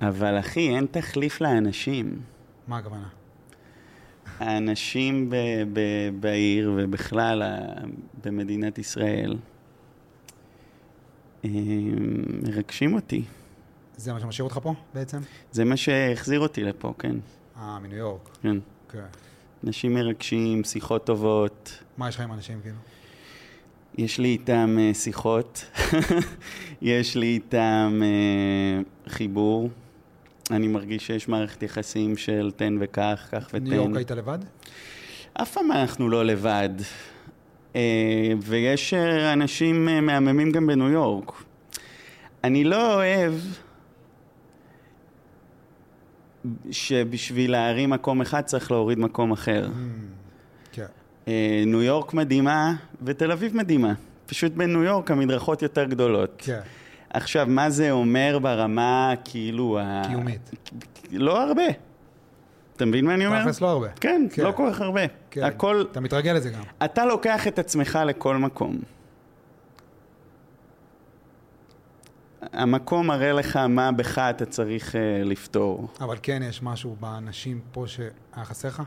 אבל אחי, אין תחליף לאנשים. מה הכוונה? האנשים ב- ב- בעיר ובכלל במדינת ישראל אה, מרגשים אותי. זה מה שמשאיר אותך פה בעצם? זה מה שהחזיר אותי לפה, כן. אה, מניו יורק. כן. כן. אנשים מרגשים, שיחות טובות. מה יש לך עם אנשים כאילו? יש לי איתם אה, שיחות, יש לי איתם אה, חיבור. אני מרגיש שיש מערכת יחסים של תן וקח, קח ותן. ניו יורק היית לבד? אף פעם אנחנו לא לבד. אה, ויש אה, אנשים אה, מהממים גם בניו יורק. אני לא אוהב שבשביל להרים מקום אחד צריך להוריד מקום אחר. כן. אה, ניו יורק מדהימה ותל אביב מדהימה. פשוט בניו יורק המדרכות יותר גדולות. כן. עכשיו, מה זה אומר ברמה כאילו... ה- קיומית. לא הרבה. אתה מבין מה אני אומר? תכלס לא הרבה. כן, כן. לא כל כך הרבה. כן. הכל... אתה מתרגל לזה גם. אתה לוקח את עצמך לכל מקום. המקום מראה לך מה בך אתה צריך uh, לפתור. אבל כן יש משהו באנשים פה שהיה חסר לך?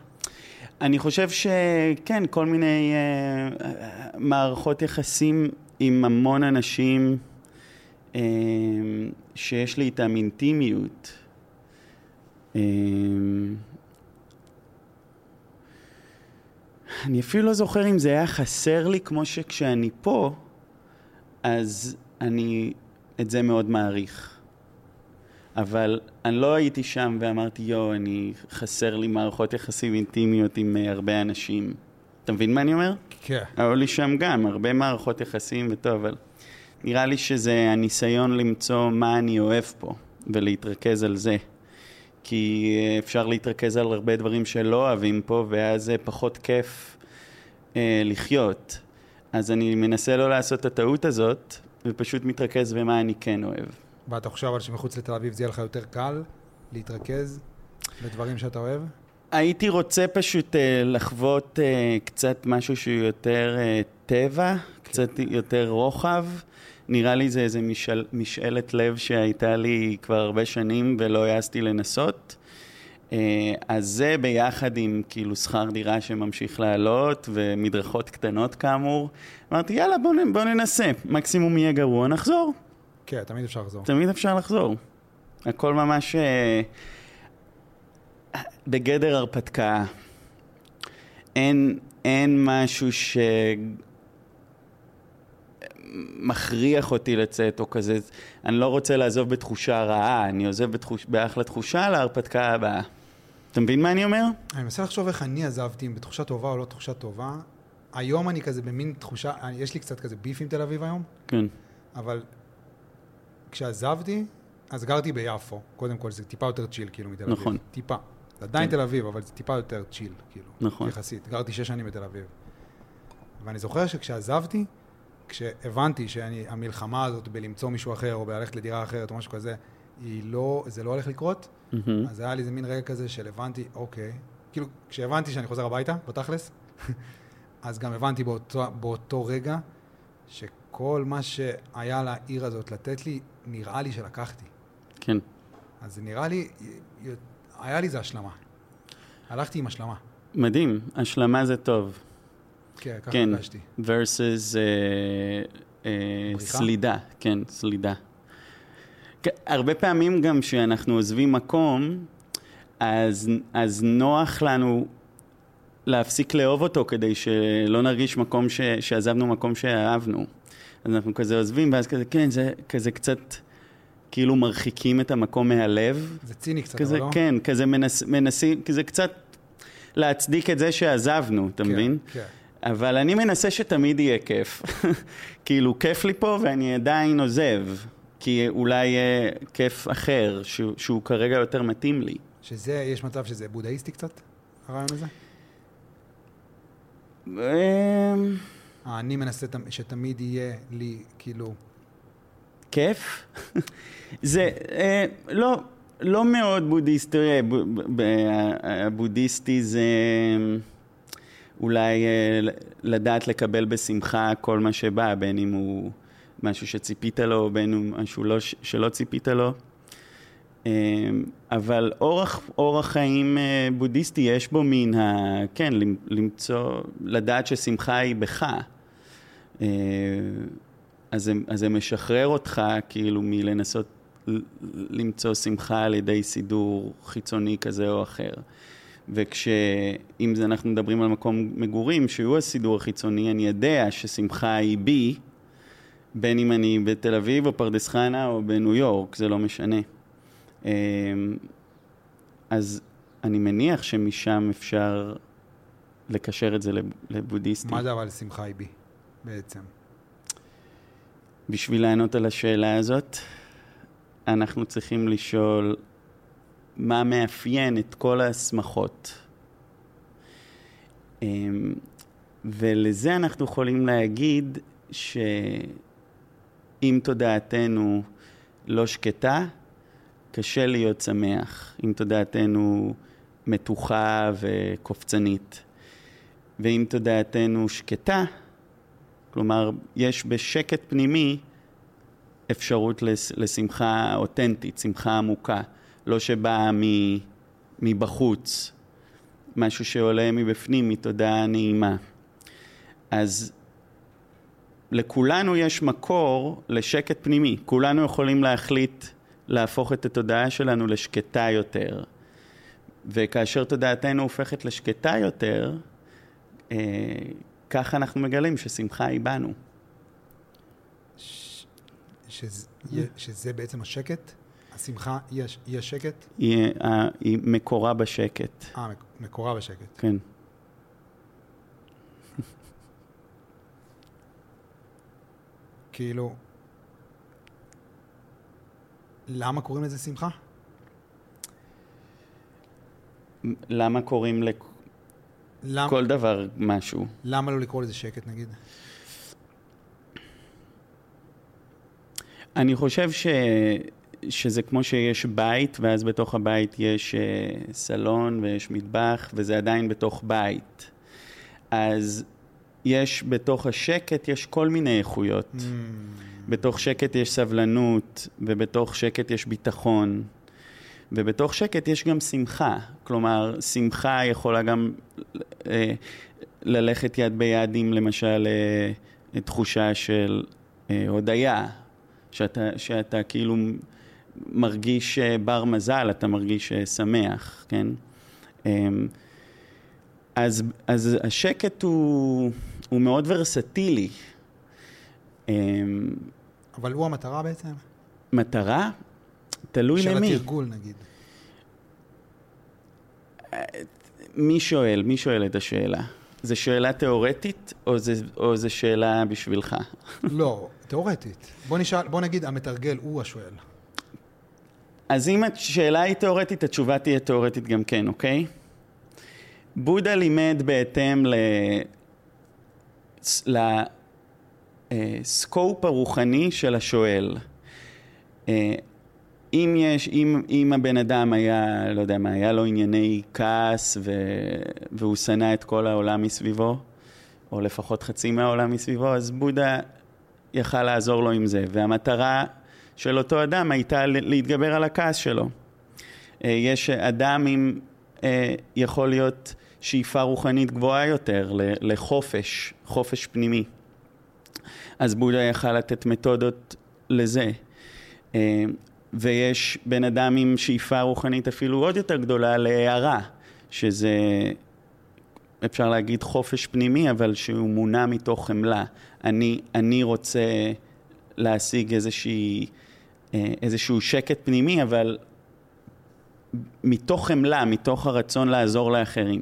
אני חושב שכן, כל מיני uh, מערכות יחסים עם המון אנשים שיש לי איתם אינטימיות. Uh, אני אפילו לא זוכר אם זה היה חסר לי כמו שכשאני פה, אז אני את זה מאוד מעריך. אבל אני לא הייתי שם ואמרתי, יואו, אני חסר לי מערכות יחסים אינטימיות עם uh, הרבה אנשים. אתה מבין מה אני אומר? כן. היו לי שם גם הרבה מערכות יחסים וטוב, אבל נראה לי שזה הניסיון למצוא מה אני אוהב פה ולהתרכז על זה. כי אפשר להתרכז על הרבה דברים שלא אוהבים פה, ואז זה פחות כיף אה, לחיות. אז אני מנסה לא לעשות את הטעות הזאת, ופשוט מתרכז במה אני כן אוהב. ואתה חושב אבל שמחוץ לתל אביב זה יהיה לך יותר קל להתרכז בדברים שאתה אוהב? הייתי רוצה פשוט אה, לחוות אה, קצת משהו שהוא יותר אה, טבע, קצת יותר רוחב. נראה לי זה איזה משאל, משאלת לב שהייתה לי כבר הרבה שנים ולא העזתי לנסות. אה, אז זה ביחד עם כאילו שכר דירה שממשיך לעלות ומדרכות קטנות כאמור. אמרתי יאללה בוא, בוא ננסה, מקסימום יהיה גרוע נחזור. כן, תמיד אפשר לחזור. תמיד אפשר לחזור. הכל ממש אה, בגדר הרפתקה. אין, אין משהו שמכריח אותי לצאת או כזה. אני לא רוצה לעזוב בתחושה רעה, אני עוזב בתחוש... באחלה תחושה להרפתקה הבאה. אתה מבין מה אני אומר? אני מנסה לחשוב איך אני עזבתי, אם בתחושה טובה או לא תחושה טובה. היום אני כזה במין תחושה, אני- יש לי קצת כזה ביף עם תל אביב היום, כן. אבל כשעזבתי, אז גרתי ביפו. קודם כל, זה טיפה יותר צ'יל, כאילו, מתל אביב. נכון. טיפה. זה עדיין כן. תל אביב, אבל זה טיפה יותר צ'יל, כאילו. נכון. יחסית. גרתי שש שנים בתל אביב. ואני זוכר שכשעזבתי, כשהבנתי שהמלחמה הזאת בלמצוא מישהו אחר, או בללכת לדירה אחרת, או משהו כזה, לא, זה לא הולך לקרות, מהמם. אז היה לי איזה מין רגע כזה של הבנתי, אוקיי. כאילו, כשהבנתי שאני חוזר הביתה, בתכלס, אז גם הבנתי באותו, באותו רגע, שכל מה שהיה לעיר הזאת לתת לי, נראה לי שלקחתי. כן. אז זה נראה לי, היה לי איזה השלמה. הלכתי עם השלמה. מדהים, השלמה זה טוב. כן, ככה כן, הרגשתי. versus אה, בריחה? סלידה, כן, סלידה. כן, הרבה פעמים גם כשאנחנו עוזבים מקום, אז, אז נוח לנו להפסיק לאהוב אותו כדי שלא נרגיש מקום ש, שעזבנו מקום שאהבנו. אז אנחנו כזה עוזבים, ואז כזה, כן, זה כזה קצת כאילו מרחיקים את המקום מהלב. זה ציני קצת, כזה, אבל לא? כן, כזה מנס, מנסים, כזה קצת להצדיק את זה שעזבנו, אתה כן, מבין? כן. אבל אני מנסה שתמיד יהיה כיף. כאילו, כיף לי פה ואני עדיין עוזב. כי אולי יהיה כיף אחר, שהוא, שהוא כרגע יותר מתאים לי. שזה, יש מצב שזה בודהיסטי קצת, הרעיון הזה? אמ, אני מנסה תמ- שתמיד יהיה לי, כאילו, כיף? זה אה, לא, לא מאוד בודהיסטי, תראה, ב- ב- ב- הבודהיסטי זה אולי אה, לדעת לקבל בשמחה כל מה שבא, בין אם הוא משהו שציפית לו, בין אם משהו לא, שלא ציפית לו. אמ, אבל אורח, אורח חיים אה, בודהיסטי יש בו מן ה... כן, למצוא, לדעת ששמחה היא בך. אה, אז זה, אז זה משחרר אותך כאילו מלנסות למצוא שמחה על ידי סידור חיצוני כזה או אחר. וכשאם אנחנו מדברים על מקום מגורים, שהוא הסידור החיצוני, אני יודע ששמחה היא בי, בין אם אני בתל אביב או פרדס חנה או בניו יורק, זה לא משנה. אמ, אז אני מניח שמשם אפשר לקשר את זה לבודהיסטים. מה זה אבל שמחה היא בי, בעצם? בשביל לענות על השאלה הזאת, אנחנו צריכים לשאול מה מאפיין את כל ההסמכות. אמ, ולזה אנחנו יכולים להגיד שאם תודעתנו לא שקטה, קשה להיות שמח. אם תודעתנו מתוחה וקופצנית. ואם תודעתנו שקטה, כלומר, יש בשקט פנימי אפשרות לשמחה אותנטית, שמחה עמוקה. לא שבאה מבחוץ, משהו שעולה מבפנים, מתודעה נעימה. אז לכולנו יש מקור לשקט פנימי. כולנו יכולים להחליט להפוך את התודעה שלנו לשקטה יותר. וכאשר תודעתנו הופכת לשקטה יותר, אה, ככה אנחנו מגלים ששמחה היא בנו. ש... שזה, שזה בעצם השקט? השמחה היא, היא השקט? היא, אה, היא מקורה בשקט. אה, מקורה בשקט. כן. כאילו, למה קוראים לזה שמחה? למה קוראים לכל למ... דבר משהו? למה לא לקרוא לזה שקט נגיד? אני חושב ש... שזה כמו שיש בית, ואז בתוך הבית יש uh, סלון ויש מטבח, וזה עדיין בתוך בית. אז יש בתוך השקט, יש כל מיני איכויות. Mm. בתוך שקט יש סבלנות, ובתוך שקט יש ביטחון, ובתוך שקט יש גם שמחה. כלומר, שמחה יכולה גם uh, ללכת יד ביד עם למשל uh, תחושה של uh, הודיה, שאתה, שאתה כאילו מרגיש אה, בר מזל, אתה מרגיש אה, שמח, כן? אמ, אז, אז השקט הוא, הוא מאוד ורסטילי. אמ, אבל הוא המטרה בעצם? מטרה? תלוי למי. של התרגול נגיד. מי שואל? מי שואל את השאלה? זו שאלה תיאורטית או זו שאלה בשבילך? לא, תיאורטית. בוא, נשאל, בוא נגיד, המתרגל הוא השואל. אז אם השאלה היא תיאורטית, התשובה תהיה תיאורטית גם כן, אוקיי? בודה לימד בהתאם ל... לסקופ הרוחני של השואל. אה, אם יש, אם, אם הבן אדם היה, לא יודע מה, היה לו ענייני כעס ו, והוא שנא את כל העולם מסביבו, או לפחות חצי מהעולם מסביבו, אז בודה יכל לעזור לו עם זה. והמטרה של אותו אדם הייתה להתגבר על הכעס שלו. אה, יש אדם עם, אה, יכול להיות שאיפה רוחנית גבוהה יותר לחופש, חופש פנימי. אז בודה יכל לתת מתודות לזה. אה, ויש בן אדם עם שאיפה רוחנית אפילו עוד יותר גדולה להערה, שזה אפשר להגיד חופש פנימי, אבל שהוא מונע מתוך חמלה. אני, אני רוצה להשיג איזושהי איזשהו שקט פנימי, אבל מתוך חמלה, מתוך הרצון לעזור לאחרים.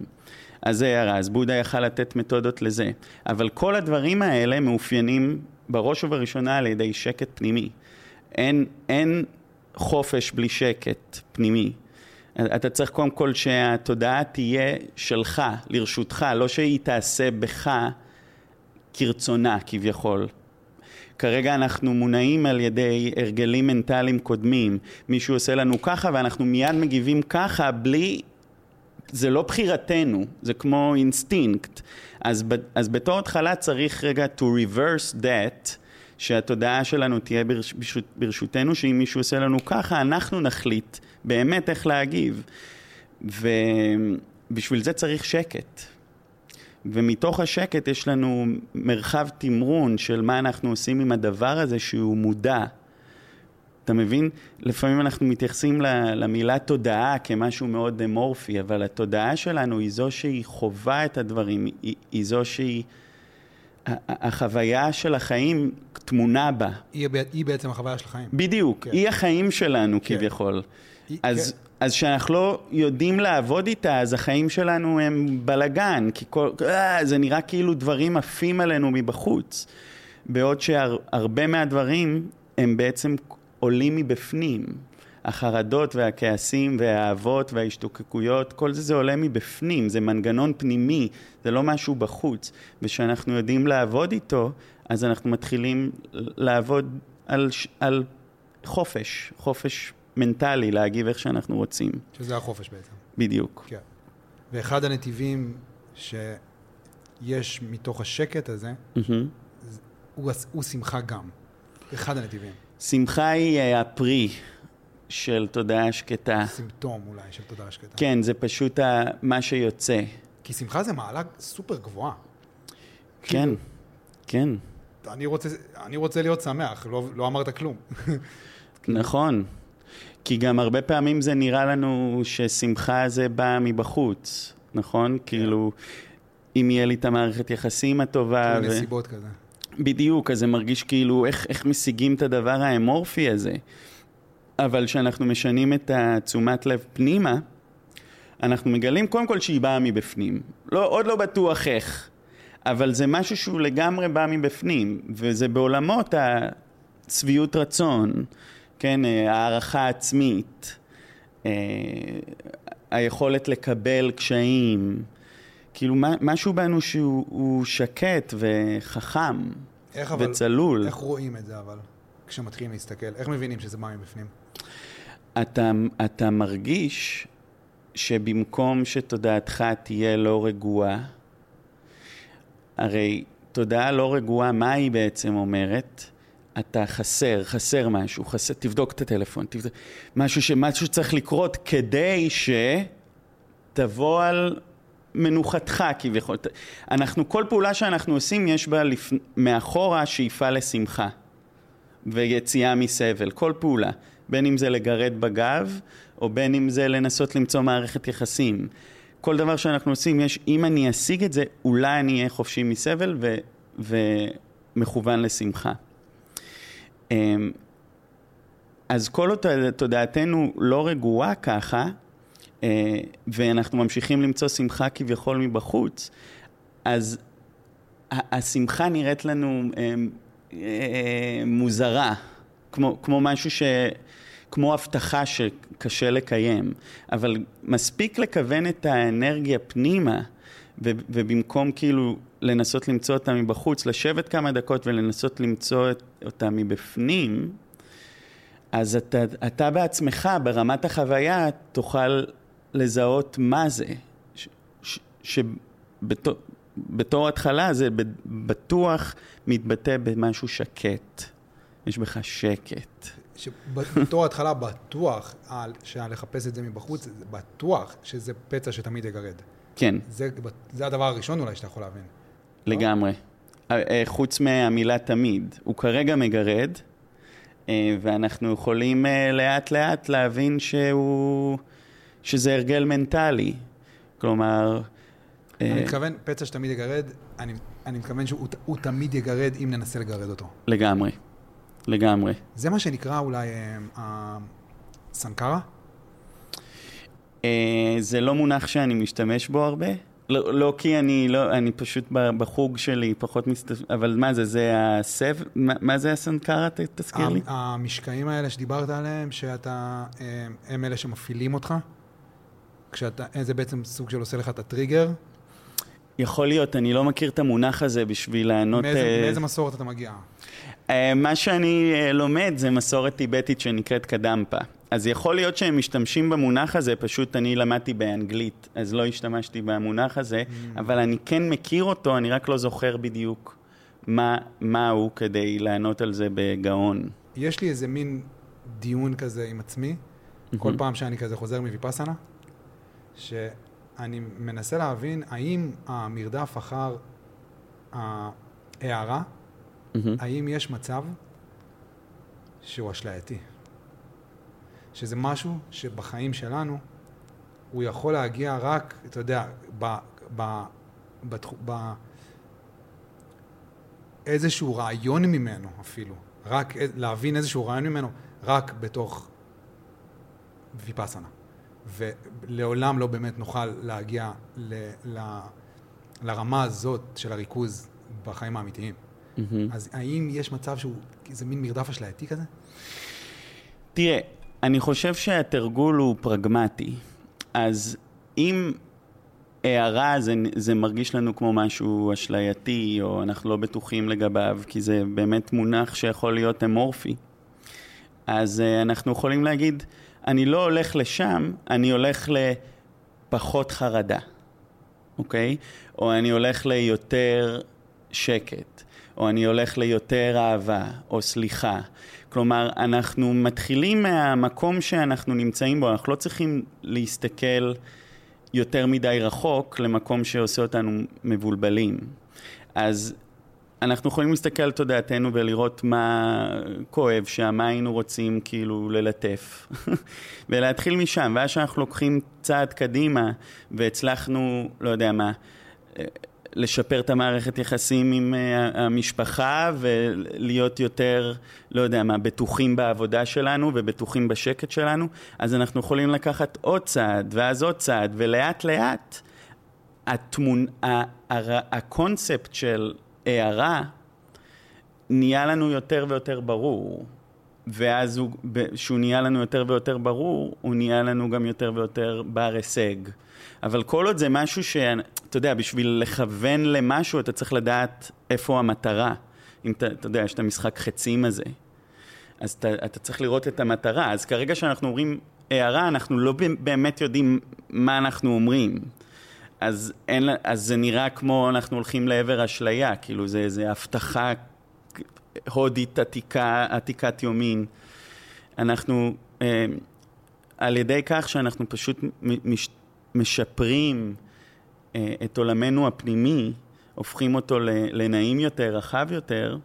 אז זה הערה, אז בודה יכל לתת מתודות לזה. אבל כל הדברים האלה מאופיינים בראש ובראשונה על ידי שקט פנימי. אין, אין חופש בלי שקט פנימי. אתה צריך קודם כל שהתודעה תהיה שלך, לרשותך, לא שהיא תעשה בך כרצונה כביכול. כרגע אנחנו מונעים על ידי הרגלים מנטליים קודמים. מישהו עושה לנו ככה ואנחנו מיד מגיבים ככה בלי... זה לא בחירתנו, זה כמו אינסטינקט. אז, אז בתור התחלה צריך רגע to reverse that, שהתודעה שלנו תהיה ברש, ברשות, ברשותנו, שאם מישהו עושה לנו ככה, אנחנו נחליט באמת איך להגיב. ובשביל זה צריך שקט. ומתוך השקט יש לנו מרחב תמרון של מה אנחנו עושים עם הדבר הזה שהוא מודע. אתה מבין? לפעמים אנחנו מתייחסים למילה תודעה כמשהו מאוד אמורפי, אבל התודעה שלנו היא זו שהיא חווה את הדברים, היא, היא זו שהיא... החוויה של החיים טמונה בה. היא, היא בעצם החוויה של החיים. בדיוק, כן. היא החיים שלנו כן. כביכול. אז, כן. אז כשאנחנו לא יודעים לעבוד איתה, אז החיים שלנו הם בלגן, כי כל, אה, זה נראה כאילו דברים עפים עלינו מבחוץ. בעוד שהרבה מהדברים הם בעצם עולים מבפנים. החרדות והכעסים והאהבות וההשתוקקויות, כל זה זה עולה מבפנים, זה מנגנון פנימי, זה לא משהו בחוץ. וכשאנחנו יודעים לעבוד איתו, אז אנחנו מתחילים לעבוד על, על חופש, חופש מנטלי, להגיב איך שאנחנו רוצים. שזה החופש בעצם. בדיוק. כן. ואחד הנתיבים שיש מתוך השקט הזה, mm-hmm. הוא, הוא שמחה גם. אחד הנתיבים. שמחה היא אה, הפרי של תודעה שקטה. סימפטום אולי של תודעה שקטה. כן, זה פשוט מה שיוצא. כי שמחה זה מעלה סופר גבוהה. כן, כן. אני רוצה, אני רוצה להיות שמח, לא, לא אמרת כלום. נכון. כי גם הרבה פעמים זה נראה לנו ששמחה זה בא מבחוץ, נכון? כן. כאילו, אם יהיה לי את המערכת יחסים הטובה... ו... נסיבות כזה. בדיוק, אז זה מרגיש כאילו איך, איך משיגים את הדבר האמורפי הזה. אבל כשאנחנו משנים את התשומת לב פנימה, אנחנו מגלים קודם כל שהיא באה מבפנים. לא, עוד לא בטוח איך, אבל זה משהו שהוא לגמרי בא מבפנים, וזה בעולמות השביעות רצון, כן, אה, הערכה עצמית, אה, היכולת לקבל קשיים, כאילו משהו בנו שהוא שקט וחכם איך אבל, וצלול. איך רואים את זה אבל, כשמתחילים להסתכל? איך מבינים שזה בא מבפנים? אתה, אתה מרגיש שבמקום שתודעתך תהיה לא רגועה, הרי תודעה לא רגועה, מה היא בעצם אומרת? אתה חסר, חסר משהו, חסר, תבדוק את הטלפון, תבדוק, משהו שמשהו צריך לקרות כדי שתבוא על מנוחתך כביכול. אנחנו, כל פעולה שאנחנו עושים יש בה לפ... מאחורה שאיפה לשמחה ויציאה מסבל, כל פעולה. בין אם זה לגרד בגב, או בין אם זה לנסות למצוא מערכת יחסים. כל דבר שאנחנו עושים, יש, אם אני אשיג את זה, אולי אני אהיה חופשי מסבל ו, ומכוון לשמחה. אמ, אז כל אותה תודעתנו לא רגועה ככה, אה, ואנחנו ממשיכים למצוא שמחה כביכול מבחוץ, אז השמחה נראית לנו אמ, אה, מוזרה, כמו, כמו משהו ש... כמו הבטחה שקשה לקיים, אבל מספיק לכוון את האנרגיה פנימה, ובמקום כאילו לנסות למצוא אותה מבחוץ, לשבת כמה דקות ולנסות למצוא אותה מבפנים, אז אתה, אתה בעצמך, ברמת החוויה, תוכל לזהות מה זה, שבתור התחלה זה בטוח מתבטא במשהו שקט. יש בך שקט. שבתור התחלה בטוח שלחפש את זה מבחוץ, זה בטוח שזה פצע שתמיד יגרד. כן. זה, זה הדבר הראשון אולי שאתה יכול להבין. לגמרי. לא? חוץ מהמילה תמיד. הוא כרגע מגרד, אה, ואנחנו יכולים לאט לאט להבין שהוא, שזה הרגל מנטלי. כלומר... אני מתכוון, פצע שתמיד יגרד, אני, אני מתכוון שהוא תמיד יגרד אם ננסה לגרד אותו. לגמרי. לגמרי. זה מה שנקרא אולי אה, סנקרה? אה, זה לא מונח שאני משתמש בו הרבה. לא, לא כי אני, לא, אני פשוט בחוג שלי פחות מסתכל, אבל מה זה, זה הסב, מה, מה זה הסנקרה, תזכיר לי? המשקעים האלה שדיברת עליהם, שאתה, אה, הם אלה שמפעילים אותך? כשאתה, זה בעצם סוג של עושה לך את הטריגר? יכול להיות, אני לא מכיר את המונח הזה בשביל לענות... מאיזה, מאיזה מסורת אתה מגיע? אה, מה שאני אה, לומד זה מסורת טיבטית שנקראת קדמפה. אז יכול להיות שהם משתמשים במונח הזה, פשוט אני למדתי באנגלית, אז לא השתמשתי במונח הזה, mm. אבל אני כן מכיר אותו, אני רק לא זוכר בדיוק מה, מה הוא כדי לענות על זה בגאון. יש לי איזה מין דיון כזה עם עצמי, כל פעם שאני כזה חוזר מוויפאסנה, שאני מנסה להבין האם המרדף אחר ההערה, האם יש מצב שהוא אשלייתי. שזה משהו שבחיים שלנו הוא יכול להגיע רק, אתה יודע, ב... ב... בתח... ב... איזשהו רעיון ממנו אפילו, רק להבין איזשהו רעיון ממנו, רק בתוך ויפאסנה. ולעולם לא באמת נוכל להגיע ל... ל... לרמה הזאת של הריכוז בחיים האמיתיים. Mm-hmm. אז האם יש מצב שהוא איזה מין מרדף אשלייתי כזה? תראה, אני חושב שהתרגול הוא פרגמטי. אז אם הערה זה, זה מרגיש לנו כמו משהו אשלייתי, או אנחנו לא בטוחים לגביו, כי זה באמת מונח שיכול להיות אמורפי, אז uh, אנחנו יכולים להגיד, אני לא הולך לשם, אני הולך לפחות חרדה, אוקיי? או אני הולך ליותר שקט, או אני הולך ליותר אהבה, או סליחה. כלומר, אנחנו מתחילים מהמקום שאנחנו נמצאים בו, אנחנו לא צריכים להסתכל יותר מדי רחוק למקום שעושה אותנו מבולבלים. אז אנחנו יכולים להסתכל על תודעתנו ולראות מה כואב שם, מה היינו רוצים כאילו ללטף, ולהתחיל משם, ואז שאנחנו לוקחים צעד קדימה והצלחנו, לא יודע מה, לשפר את המערכת יחסים עם uh, המשפחה ולהיות יותר, לא יודע מה, בטוחים בעבודה שלנו ובטוחים בשקט שלנו, אז אנחנו יכולים לקחת עוד צעד ואז עוד צעד, ולאט לאט התמונ... הקונספט של הערה נהיה לנו יותר ויותר ברור. ואז כשהוא נהיה לנו יותר ויותר ברור, הוא נהיה לנו גם יותר ויותר בר הישג. אבל כל עוד זה משהו שאתה יודע, בשביל לכוון למשהו אתה צריך לדעת איפה המטרה. אם אתה, אתה יודע, יש את המשחק חצים הזה. אז אתה, אתה צריך לראות את המטרה. אז כרגע שאנחנו אומרים הערה, אנחנו לא באמת יודעים מה אנחנו אומרים. אז, אין, אז זה נראה כמו אנחנו הולכים לעבר אשליה, כאילו זה איזה הבטחה הודית עתיקה, עתיקת יומין. אנחנו, אה, על ידי כך שאנחנו פשוט מש, משפרים אה, את עולמנו הפנימי, הופכים אותו לנעים יותר, רחב יותר,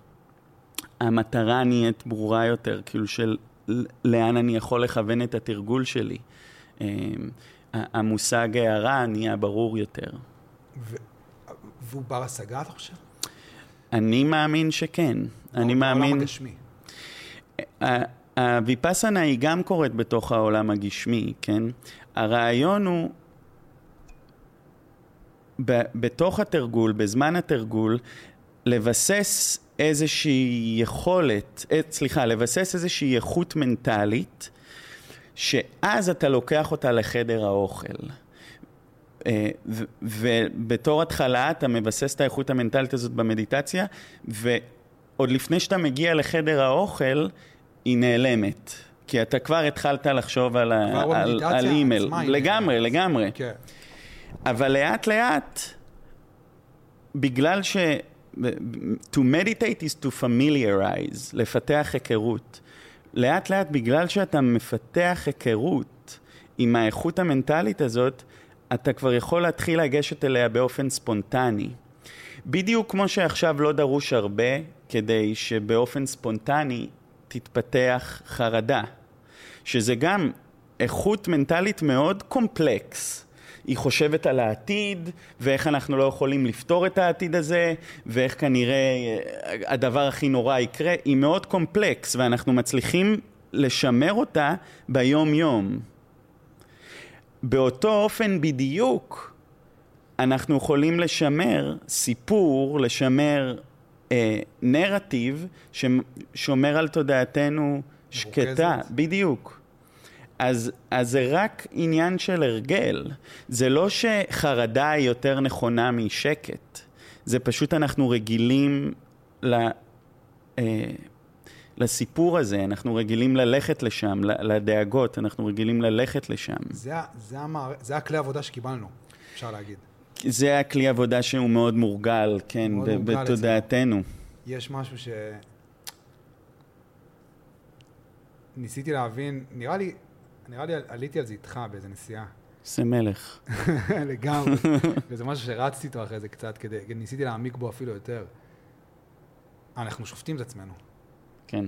המטרה נהיית ברורה יותר, כאילו של לאן אני יכול לכוון את התרגול שלי. אה, המושג הערה נהיה ברור יותר. ו... והוא בר השגה, אתה חושב? אני מאמין שכן. אני מאמין... בעולם הגשמי. הוויפאסנה היא גם קורית בתוך העולם הגשמי, כן? הרעיון הוא, ב- בתוך התרגול, בזמן התרגול, לבסס איזושהי יכולת, אה, סליחה, לבסס איזושהי איכות מנטלית, שאז אתה לוקח אותה לחדר האוכל. אה, ובתור התחלה אתה מבסס את האיכות המנטלית הזאת במדיטציה, ועוד לפני שאתה מגיע לחדר האוכל, היא נעלמת. כי אתה כבר התחלת לחשוב על, על, על אימייל. לגמרי, לגמרי. כן. אבל לאט לאט, בגלל ש... to meditate is to familiarize, לפתח היכרות. לאט לאט, בגלל שאתה מפתח היכרות עם האיכות המנטלית הזאת, אתה כבר יכול להתחיל לגשת אליה באופן ספונטני. בדיוק כמו שעכשיו לא דרוש הרבה כדי שבאופן ספונטני תתפתח חרדה, שזה גם איכות מנטלית מאוד קומפלקס. היא חושבת על העתיד, ואיך אנחנו לא יכולים לפתור את העתיד הזה, ואיך כנראה אה, הדבר הכי נורא יקרה, היא מאוד קומפלקס, ואנחנו מצליחים לשמר אותה ביום-יום. באותו אופן בדיוק אנחנו יכולים לשמר סיפור, לשמר אה, נרטיב ששומר על תודעתנו שקטה, בדיוק. אז, אז זה רק עניין של הרגל. זה לא שחרדה היא יותר נכונה משקט, זה פשוט אנחנו רגילים ל... אה, לסיפור הזה, אנחנו רגילים ללכת לשם, לדאגות, אנחנו רגילים ללכת לשם. זה, זה, המער... זה הכלי עבודה שקיבלנו, אפשר להגיד. זה הכלי עבודה שהוא מאוד מורגל, כן, מאוד מורגל בתודעתנו. יש משהו ש... ניסיתי להבין, נראה לי, נראה לי עליתי על זה איתך באיזה נסיעה. זה מלך. לגמרי. וזה משהו שרצתי איתו אחרי זה קצת, כדי, ניסיתי להעמיק בו אפילו יותר. אנחנו שופטים את עצמנו. כן.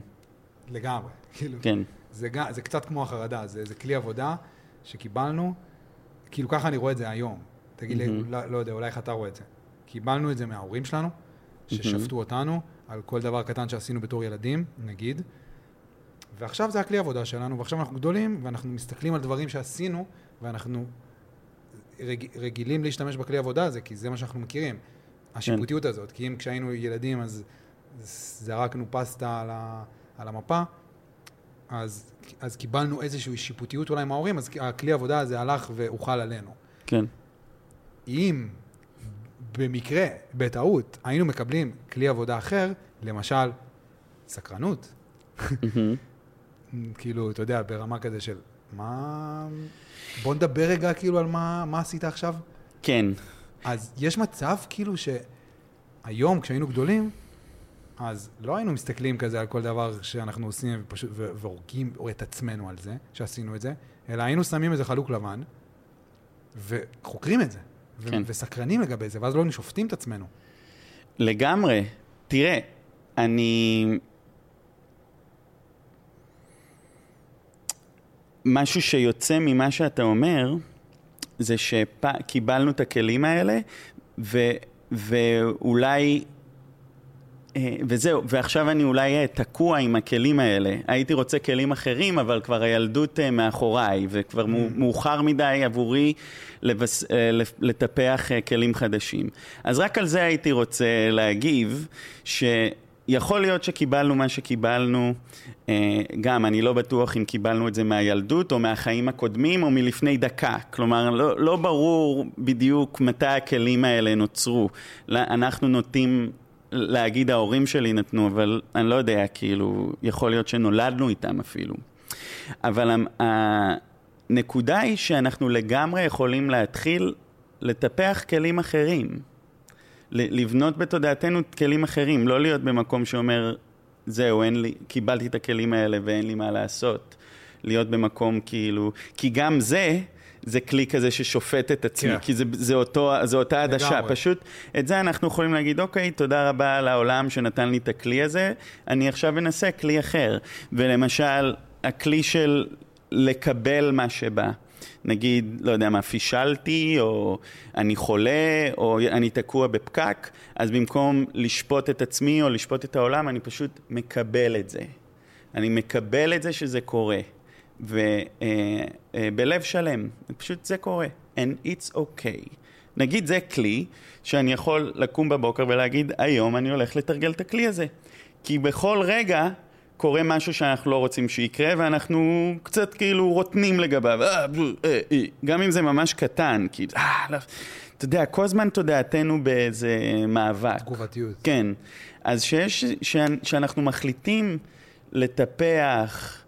לגמרי. כאילו, כן. זה, זה קצת כמו החרדה, זה, זה כלי עבודה שקיבלנו, כאילו ככה אני רואה את זה היום. תגיד לי, mm-hmm. לא, לא יודע, אולי איך אתה רואה את זה. קיבלנו את זה מההורים שלנו, ששפטו mm-hmm. אותנו על כל דבר קטן שעשינו בתור ילדים, נגיד, ועכשיו זה הכלי עבודה שלנו, ועכשיו אנחנו גדולים, ואנחנו מסתכלים על דברים שעשינו, ואנחנו רג, רגילים להשתמש בכלי עבודה הזה, כי זה מה שאנחנו מכירים. השיפוטיות. הזאת, כי אם כשהיינו ילדים אז זרקנו פסטה על, ה, על המפה, אז, אז קיבלנו איזושהי שיפוטיות אולי מההורים, אז הכלי עבודה הזה הלך והוחל עלינו. כן. אם במקרה, בטעות, היינו מקבלים כלי עבודה אחר, למשל, סקרנות. כאילו, אתה יודע, ברמה כזה של, מה... בוא נדבר רגע כאילו על מה, מה עשית עכשיו. כן. אז יש מצב כאילו שהיום, כשהיינו גדולים, אז לא היינו מסתכלים כזה על כל דבר שאנחנו עושים ופשוט, והורגים את עצמנו על זה, שעשינו את זה, אלא היינו שמים איזה חלוק לבן, וחוקרים את זה, כן. וסקרנים לגבי זה, ואז לא היינו שופטים את עצמנו. לגמרי. תראה, אני... משהו שיוצא ממה שאתה אומר, זה שקיבלנו את הכלים האלה, ו, ואולי וזהו, ועכשיו אני אולי אה, תקוע עם הכלים האלה. הייתי רוצה כלים אחרים, אבל כבר הילדות אה, מאחוריי, וכבר mm. מאוחר מדי עבורי לבס... לטפח כלים חדשים. אז רק על זה הייתי רוצה להגיב, שיכול להיות שקיבלנו מה שקיבלנו, גם אני לא בטוח אם קיבלנו את זה מהילדות, או מהחיים הקודמים, או מלפני דקה. כלומר, לא, לא ברור בדיוק מתי הכלים האלה נוצרו. אנחנו נוטים... להגיד ההורים שלי נתנו, אבל אני לא יודע, כאילו, יכול להיות שנולדנו איתם אפילו. אבל הנקודה היא שאנחנו לגמרי יכולים להתחיל לטפח כלים אחרים. לבנות בתודעתנו כלים אחרים, לא להיות במקום שאומר, זהו, אין לי, קיבלתי את הכלים האלה ואין לי מה לעשות. להיות במקום כאילו, כי גם זה זה כלי כזה ששופט את עצמי. כן. כי זה, זה, אותו, זה אותה עדשה. פשוט את זה אנחנו יכולים להגיד, אוקיי, תודה רבה לעולם שנתן לי את הכלי הזה, אני עכשיו אנסה כלי אחר. ולמשל, הכלי של לקבל מה שבא. נגיד, לא יודע מה, פישלתי, או אני חולה, או אני תקוע בפקק, אז במקום לשפוט את עצמי או לשפוט את העולם, אני פשוט מקבל את זה. אני מקבל את זה שזה קורה. ובלב שלם, פשוט זה קורה, and it's okay. נגיד זה כלי שאני יכול לקום בבוקר ולהגיד, היום אני הולך לתרגל את הכלי הזה. כי בכל רגע קורה משהו שאנחנו לא רוצים שיקרה, ואנחנו קצת כאילו רוטנים לגביו, אה, אה, אה, גם אם זה ממש קטן, כי, לא, אתה יודע, כל הזמן תודעתנו באיזה מאבק. תגובתיות. כן. אז שיש, שאנחנו מחליטים לטפח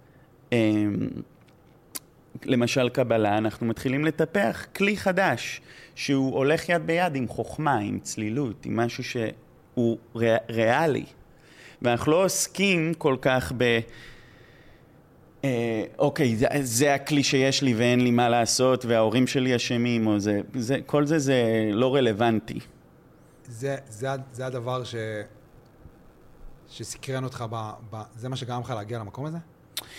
למשל קבלה, אנחנו מתחילים לטפח כלי חדש, שהוא הולך יד ביד עם חוכמה, עם צלילות, עם משהו שהוא ריאלי. ואנחנו לא עוסקים כל כך ב... אה, אוקיי, זה, זה הכלי שיש לי ואין לי מה לעשות, וההורים שלי אשמים, או זה, זה, כל זה זה לא רלוונטי. זה, זה, זה הדבר ש, שסקרן אותך, ב, ב, זה מה שגרם לך להגיע למקום הזה?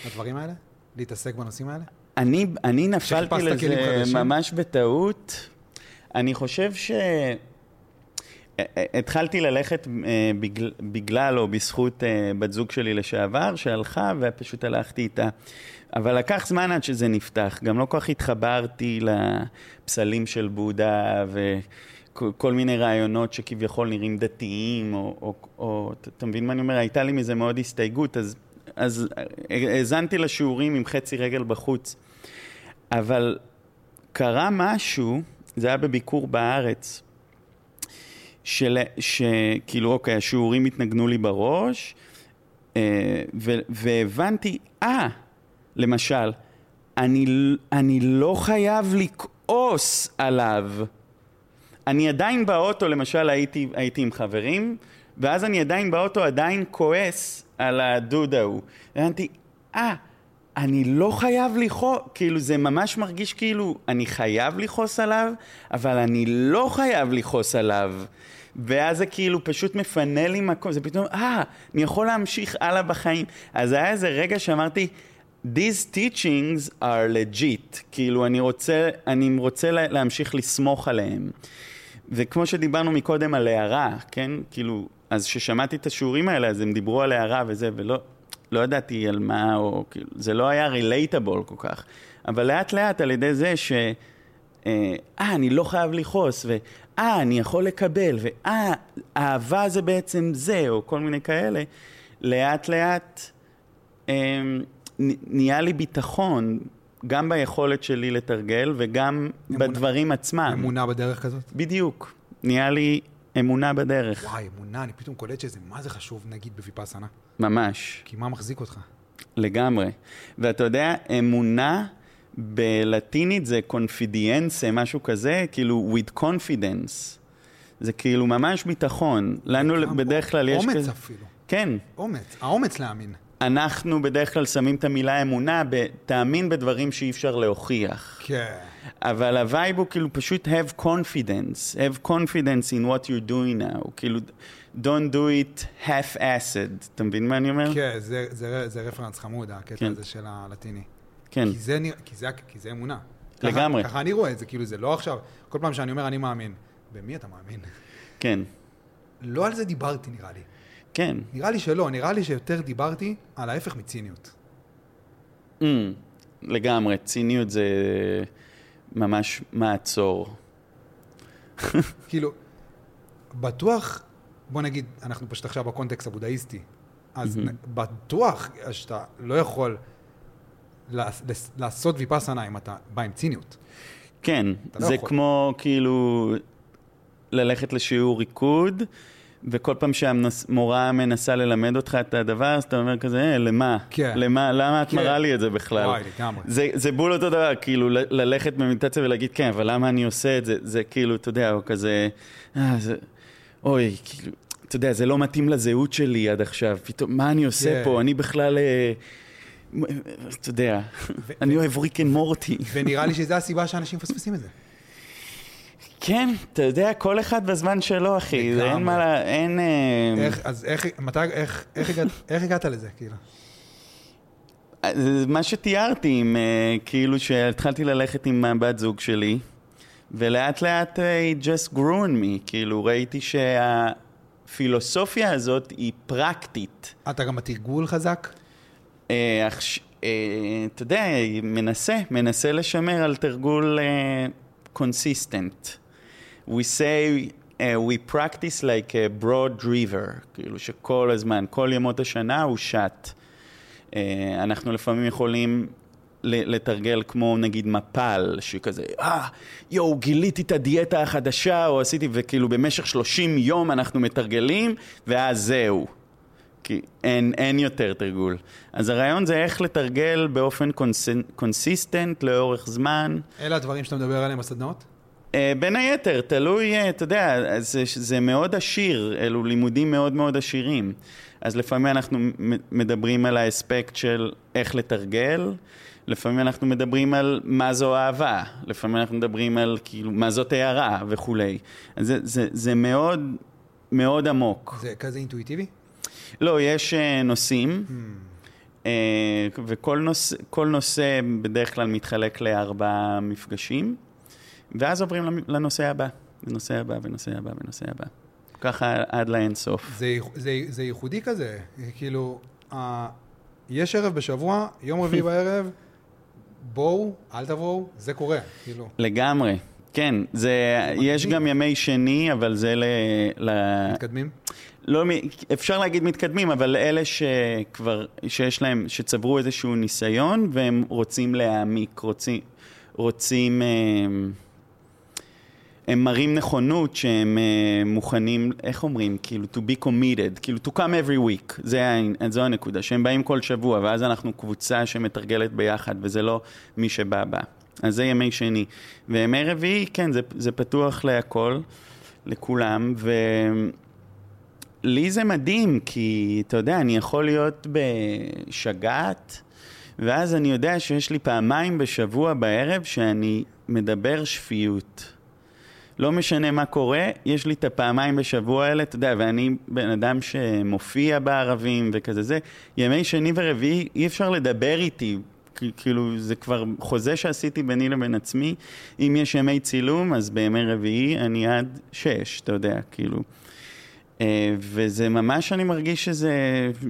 הדברים האלה? להתעסק בנושאים האלה? אני, אני נפלתי לזה ממש בטעות. אני חושב ש... התחלתי ללכת אה, בגלל, בגלל או בזכות אה, בת זוג שלי לשעבר, שהלכה ופשוט הלכתי איתה. אבל לקח זמן עד שזה נפתח. גם לא כל כך התחברתי לפסלים של בודה וכל מיני רעיונות שכביכול נראים דתיים, או, או, או אתה מבין מה אני אומר? הייתה לי מזה מאוד הסתייגות, אז אז האזנתי לשיעורים עם חצי רגל בחוץ. אבל קרה משהו, זה היה בביקור בארץ, שכאילו, אוקיי, השיעורים התנגנו לי בראש, אה, ו, והבנתי, אה, למשל, אני, אני לא חייב לכעוס עליו. אני עדיין באוטו, למשל, הייתי, הייתי עם חברים, ואז אני עדיין באוטו, עדיין כועס על הדוד ההוא. הבנתי, אה, אני לא חייב לכעוס, כאילו זה ממש מרגיש כאילו אני חייב לכעוס עליו, אבל אני לא חייב לכעוס עליו. ואז זה כאילו פשוט מפנה לי מקום, זה פתאום, אה, אני יכול להמשיך הלאה בחיים. אז היה איזה רגע שאמרתי, these teachings are legit, כאילו אני רוצה, אני רוצה להמשיך לסמוך עליהם. וכמו שדיברנו מקודם על הערה, כן? כאילו, אז כששמעתי את השיעורים האלה, אז הם דיברו על הערה וזה, ולא לא ידעתי על מה, או כאילו, זה לא היה רילייטבול כל כך. אבל לאט לאט על ידי זה ש... אה, אה אני לא חייב לכעוס, ואה, אני יכול לקבל, ואה, אהבה זה בעצם זה, או כל מיני כאלה, לאט לאט אה, נהיה לי ביטחון, גם ביכולת שלי לתרגל, וגם אמונה, בדברים עצמם. אמונה בדרך כזאת? בדיוק. נהיה לי אמונה בדרך. וואי, אמונה, אני פתאום קולט שזה, מה זה חשוב, נגיד, בוויפאסנה? ממש. כי מה מחזיק אותך? לגמרי. ואתה יודע, אמונה בלטינית זה קונפידיאנסה, משהו כזה, כאילו with confidence. זה כאילו ממש ביטחון. לנו בדרך כלל יש כזה... אומץ אפילו. כן. אומץ, האומץ להאמין. אנחנו בדרך כלל שמים את המילה אמונה בתאמין בדברים שאי אפשר להוכיח. כן. אבל ה vibe הוא כאילו פשוט have confidence, have confidence in what you're doing now, כאילו don't do it half-assed, אתה מבין מה אני אומר? כן, זה, זה, זה רפרנס חמוד, הקטע כן. הזה של הלטיני. כן. כי זה, כי זה, כי זה אמונה. לגמרי. ככה, ככה אני רואה את זה, כאילו זה לא עכשיו, כל פעם שאני אומר אני מאמין, במי אתה מאמין? כן. לא על זה דיברתי נראה לי. כן. נראה לי שלא, נראה לי שיותר דיברתי על ההפך מציניות. Mm, לגמרי, ציניות זה ממש מעצור. כאילו, בטוח, בוא נגיד, אנחנו פשוט עכשיו בקונטקסט הבודהיסטי, אז mm-hmm. בטוח שאתה לא יכול לעשות ויפאסנה אם אתה בא עם ציניות. כן, לא זה יכול. כמו כאילו ללכת לשיעור ריקוד. וכל פעם שהמורה מנסה ללמד אותך את הדבר, אז אתה אומר כזה, אה, למה? כן. למה, למה את כן. מראה לי את זה בכלל? וואי, לגמרי. זה, זה בול אותו דבר, כאילו, ללכת במדיטציה ולהגיד, כן, אבל למה אני עושה את זה? זה כאילו, אתה יודע, או כזה, אה, זה, אוי, כאילו, אתה יודע, זה לא מתאים לזהות שלי עד עכשיו, פתאום, מה אני עושה כן. פה? אני בכלל... אה, אתה יודע, אני אוהב ריק אנד מורטי. ונראה לי שזו הסיבה שאנשים מפספסים את זה. כן, אתה יודע, כל אחד בזמן שלו, אחי. זה אין מה, ל... אין... אה, איך, אז איך, מתי, איך, איך, הגעת, איך הגעת לזה, כאילו? אה, מה שתיארתי, עם, אה, כאילו שהתחלתי ללכת עם הבת זוג שלי, ולאט לאט it just grew on me, כאילו ראיתי שהפילוסופיה הזאת היא פרקטית. אתה גם בתרגול חזק? אתה יודע, מנסה, מנסה לשמר על תרגול consistent. We say, uh, we practice like a broad river, כאילו שכל הזמן, כל ימות השנה הוא שט. Uh, אנחנו לפעמים יכולים לתרגל כמו נגיד מפל, שכזה, אה, יואו, גיליתי את הדיאטה החדשה, או עשיתי, וכאילו במשך 30 יום אנחנו מתרגלים, ואז זהו. כי אין, אין יותר תרגול. אז הרעיון זה איך לתרגל באופן cons, consistent לאורך זמן. אלה הדברים שאתה מדבר עליהם בסדנאות? אה, בין היתר, תלוי, אה, אתה יודע, זה, זה מאוד עשיר, אלו לימודים מאוד מאוד עשירים. אז לפעמים אנחנו מדברים על האספקט של איך לתרגל, לפעמים אנחנו מדברים על מה זו אהבה, לפעמים אנחנו מדברים על כאילו מה זאת הערה וכולי. אז זה, זה, זה מאוד מאוד עמוק. זה כזה אינטואיטיבי? לא, יש uh, נושאים, hmm. וכל נושא, נושא בדרך כלל מתחלק לארבעה מפגשים. ואז עוברים לנושא הבא, לנושא הבא, ונושא הבא, ונושא הבא. ככה עד לאין סוף. זה, זה, זה ייחודי כזה, כאילו, uh, יש ערב בשבוע, יום רביעי בערב, בואו, אל תבואו, זה קורה, כאילו. לגמרי, כן, זה, יש גם ימי שני, אבל זה ל... ל... מתקדמים? לא, אפשר להגיד מתקדמים, אבל אלה שכבר, שיש להם, שצברו איזשהו ניסיון, והם רוצים להעמיק, רוצים, רוצים... אה, הם מראים נכונות שהם uh, מוכנים, איך אומרים, כאילו to be committed, כאילו to come every week, זה, זו הנקודה, שהם באים כל שבוע, ואז אנחנו קבוצה שמתרגלת ביחד, וזה לא מי שבא בא. אז זה ימי שני. וימי רביעי, כן, זה, זה פתוח להכל, לכולם, לי זה מדהים, כי אתה יודע, אני יכול להיות בשגעת, ואז אני יודע שיש לי פעמיים בשבוע בערב שאני מדבר שפיות. לא משנה מה קורה, יש לי את הפעמיים בשבוע האלה, אתה יודע, ואני בן אדם שמופיע בערבים וכזה זה. ימי שני ורביעי אי אפשר לדבר איתי, כאילו זה כבר חוזה שעשיתי ביני לבין עצמי. אם יש ימי צילום, אז בימי רביעי אני עד שש, אתה יודע, כאילו. אה, וזה ממש, אני מרגיש שזה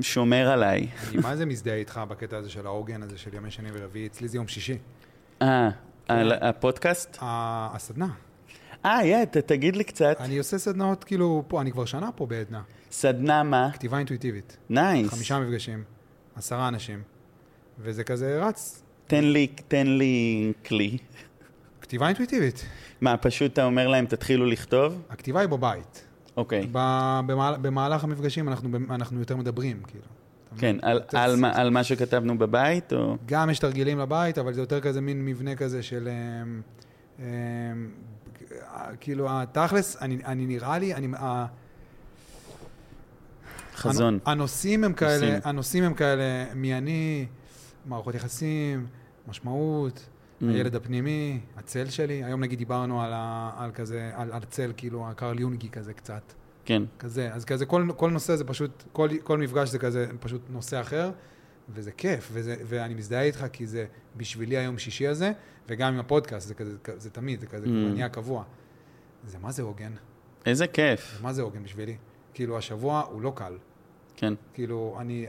שומר עליי. אני מה זה מזדהה איתך בקטע הזה של העוגן הזה של ימי שני ורביעי? אצלי זה יום שישי. אה, הפודקאסט? הסדנה. אה, יא, תגיד לי קצת. אני עושה סדנאות, כאילו, פה, אני כבר שנה פה בעדנה. סדנה מה? כתיבה אינטואיטיבית. nice. חמישה מפגשים, עשרה אנשים, וזה כזה רץ. תן לי, תן לי כלי. כתיבה אינטואיטיבית. מה, פשוט אתה אומר להם, תתחילו לכתוב? הכתיבה היא בבית. אוקיי. במהל, במהלך המפגשים אנחנו, אנחנו יותר מדברים, כאילו. כן, על, על, מה, על מה שכתבנו בבית, או? גם יש תרגילים לבית, אבל זה יותר כזה מין מבנה כזה של... כאילו, התכלס, אני, אני נראה לי, אני... חזון. הנושאים הם כאלה, הנושאים הם כאלה, מי אני, מערכות יחסים, משמעות, mm. הילד הפנימי, הצל שלי. היום נגיד דיברנו על, ה, על כזה, על, על צל, כאילו, הקרל יונגי כזה קצת. כן. כזה, אז כזה, כל, כל נושא זה פשוט, כל, כל מפגש זה כזה פשוט נושא אחר, וזה כיף, וזה, ואני מזדהה איתך כי זה בשבילי היום שישי הזה, וגם עם הפודקאסט, זה כזה, זה תמיד, זה כזה mm. נהיה קבוע. זה מה זה עוגן? איזה כיף. זה מה זה עוגן בשבילי? כאילו, השבוע הוא לא קל. כן. כאילו, אני,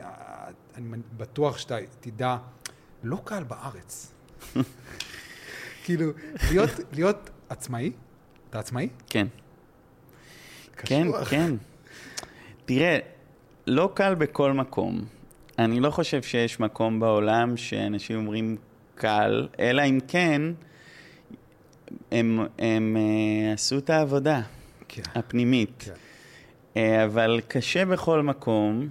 אני בטוח שאתה תדע, לא קל בארץ. כאילו, להיות, להיות עצמאי, אתה עצמאי? כן. כן, כן. תראה, לא קל בכל מקום. אני לא חושב שיש מקום בעולם שאנשים אומרים קל, אלא אם כן, הם, הם uh, עשו את העבודה כן. הפנימית. כן. Uh, אבל קשה בכל מקום,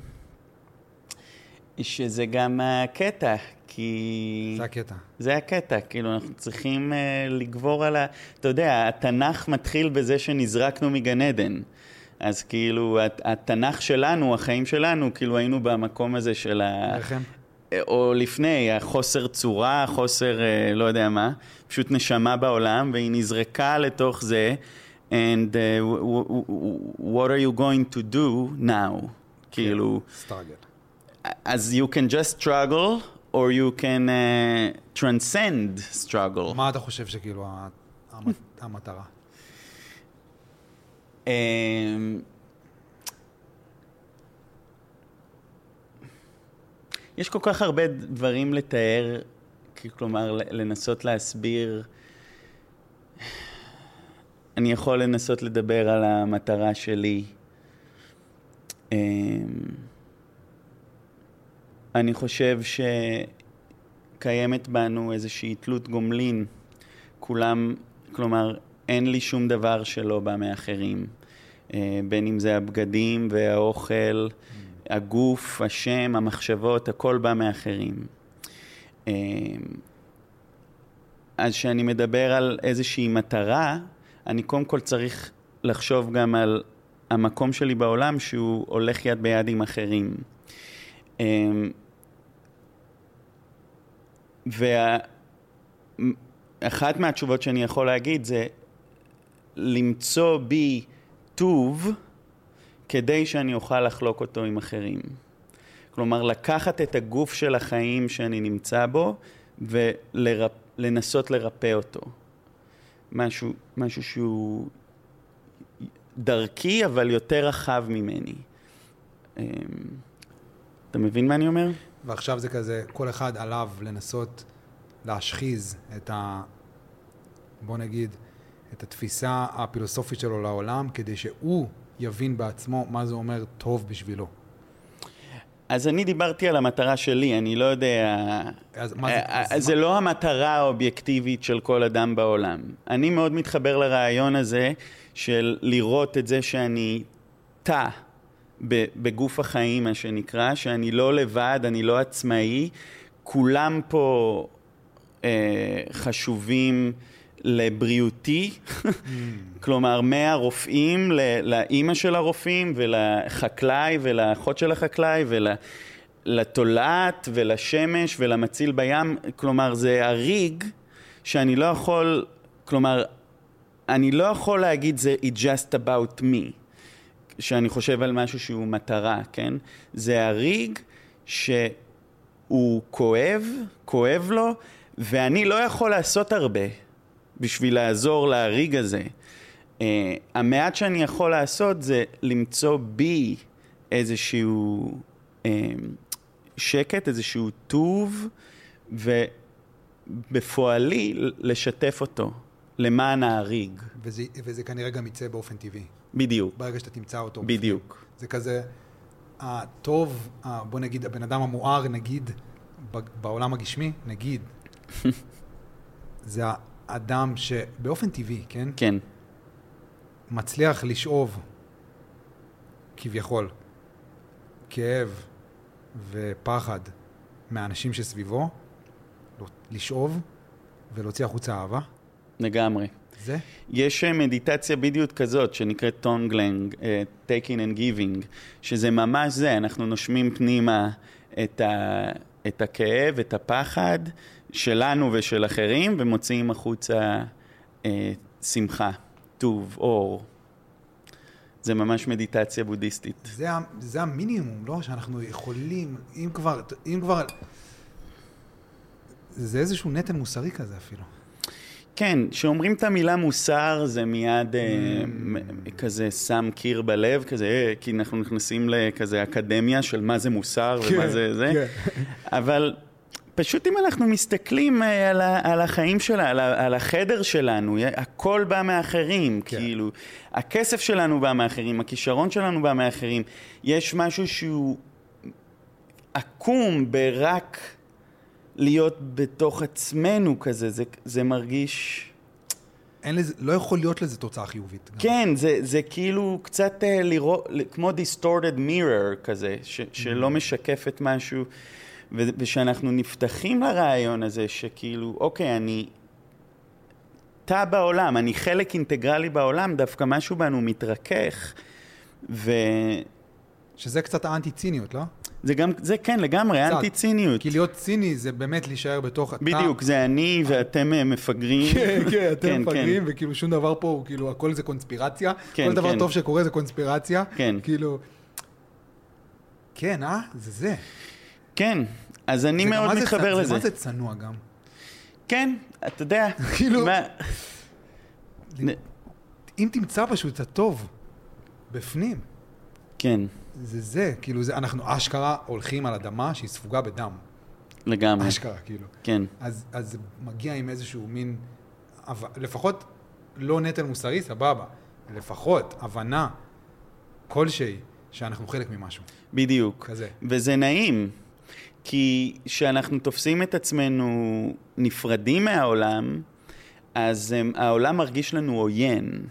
שזה גם הקטע, כי... זה הקטע. זה הקטע, כאילו, אנחנו צריכים uh, לגבור על ה... אתה יודע, התנ"ך מתחיל בזה שנזרקנו מגן עדן. אז כאילו, התנ"ך שלנו, החיים שלנו, כאילו היינו במקום הזה של ה... לחם. או לפני, החוסר צורה, חוסר אה, לא יודע מה, פשוט נשמה בעולם, והיא נזרקה לתוך זה, and uh, what are you going to do now? כאילו... struggle. אז you can just struggle, or you can uh, transcend struggle. מה אתה חושב שכאילו המטרה? יש כל כך הרבה דברים לתאר, כלומר, לנסות להסביר. אני יכול לנסות לדבר על המטרה שלי. אמ, אני חושב שקיימת בנו איזושהי תלות גומלין. כולם, כלומר, אין לי שום דבר שלא בא מאחרים. אה, בין אם זה הבגדים והאוכל. הגוף, השם, המחשבות, הכל בא מאחרים. אמ, אז כשאני מדבר על איזושהי מטרה, אני קודם כל צריך לחשוב גם על המקום שלי בעולם שהוא הולך יד ביד עם אחרים. אמ, ואחת מהתשובות שאני יכול להגיד זה למצוא בי טוב כדי שאני אוכל לחלוק אותו עם אחרים. כלומר, לקחת את הגוף של החיים שאני נמצא בו ולנסות לרפא אותו. משהו, משהו שהוא דרכי, אבל יותר רחב ממני. אמ, אתה מבין מה אני אומר? ועכשיו זה כזה, כל אחד עליו לנסות להשחיז את ה... בוא נגיד, את התפיסה הפילוסופית שלו לעולם, כדי שהוא יבין בעצמו מה זה אומר טוב בשבילו. אז אני דיברתי על המטרה שלי, אני לא יודע... אז מה זה? אה, אז זה מה... לא המטרה האובייקטיבית של כל אדם בעולם. אני מאוד מתחבר לרעיון הזה של לראות את זה שאני תא בגוף החיים, מה שנקרא, שאני לא לבד, אני לא עצמאי, כולם פה אה, חשובים לבריאותי, כלומר מהרופאים לאימא של הרופאים ולחקלאי ולאחות של החקלאי ולתולעת ולשמש ולמציל בים, כלומר זה הריג שאני לא יכול, כלומר אני לא יכול להגיד זה it just about me, שאני חושב על משהו שהוא מטרה, כן? זה הריג שהוא כואב, כואב לו, ואני לא יכול לעשות הרבה בשביל לעזור להריג הזה. Uh, המעט שאני יכול לעשות זה למצוא בי איזשהו uh, שקט, איזשהו טוב, ובפועלי לשתף אותו למען ההריג. וזה, וזה כנראה גם יצא באופן טבעי. בדיוק. ברגע שאתה תמצא אותו. בדיוק. זה כזה, הטוב, בוא נגיד, הבן אדם המואר, נגיד, בעולם הגשמי, נגיד, זה האדם שבאופן טבעי, כן? כן. מצליח לשאוב, כביכול, כאב ופחד מהאנשים שסביבו, לשאוב ולהוציא החוצה אהבה. לגמרי. זה? יש אה, מדיטציה בדיוק כזאת שנקראת טונגלנג, uh, taking and giving, שזה ממש זה, אנחנו נושמים פנימה את, ה, את הכאב, את הפחד שלנו ושל אחרים, ומוציאים החוצה uh, שמחה, טוב, אור. זה ממש מדיטציה בודהיסטית. זה, זה המינימום, לא? שאנחנו יכולים, אם כבר, אם כבר... זה איזשהו נטל מוסרי כזה אפילו. כן, כשאומרים את המילה מוסר זה מיד אה, mm. כזה שם קיר בלב, כזה, אה, כי אנחנו נכנסים לכזה אקדמיה של מה זה מוסר ומה כן, זה זה, כן. אבל פשוט אם אנחנו מסתכלים אה, על, על החיים שלה, על, על החדר שלנו, הכל בא מאחרים, כן. כאילו, הכסף שלנו בא מאחרים, הכישרון שלנו בא מאחרים, יש משהו שהוא עקום ברק... להיות בתוך עצמנו כזה, זה, זה מרגיש... אין לזה, לא יכול להיות לזה תוצאה חיובית. כן, זה, זה כאילו קצת uh, לראות, כמו distorted mirror כזה, ש, שלא mm. משקף את משהו, ו, ושאנחנו נפתחים לרעיון הזה, שכאילו, אוקיי, אני תא בעולם, אני חלק אינטגרלי בעולם, דווקא משהו בנו מתרכך, ו... שזה קצת האנטי-ציניות, לא? זה גם, זה כן, לגמרי, אנטי ציניות. כי להיות ציני זה באמת להישאר בתוך. בדיוק, זה אני ואתם אה, מפגרים. כן, כן, אתם כן, מפגרים, כן. וכאילו שום דבר פה, כאילו הכל זה קונספירציה. כן, כל דבר כן. טוב שקורה זה קונספירציה. כן. כאילו... כן, אה? זה זה. כן, אז אני מאוד מתחבר זה, לזה. זה מה זה צנוע גם. כן, אתה יודע. כאילו... אם תמצא פשוט את הטוב בפנים. כן. זה זה, כאילו זה, אנחנו אשכרה הולכים על אדמה שהיא ספוגה בדם. לגמרי. אשכרה, כאילו. כן. אז, אז זה מגיע עם איזשהו מין, לפחות לא נטל מוסרי, סבבה. לפחות הבנה כלשהי שאנחנו חלק ממשהו. בדיוק. כזה. וזה נעים, כי כשאנחנו תופסים את עצמנו נפרדים מהעולם, אז um, העולם מרגיש לנו עוין.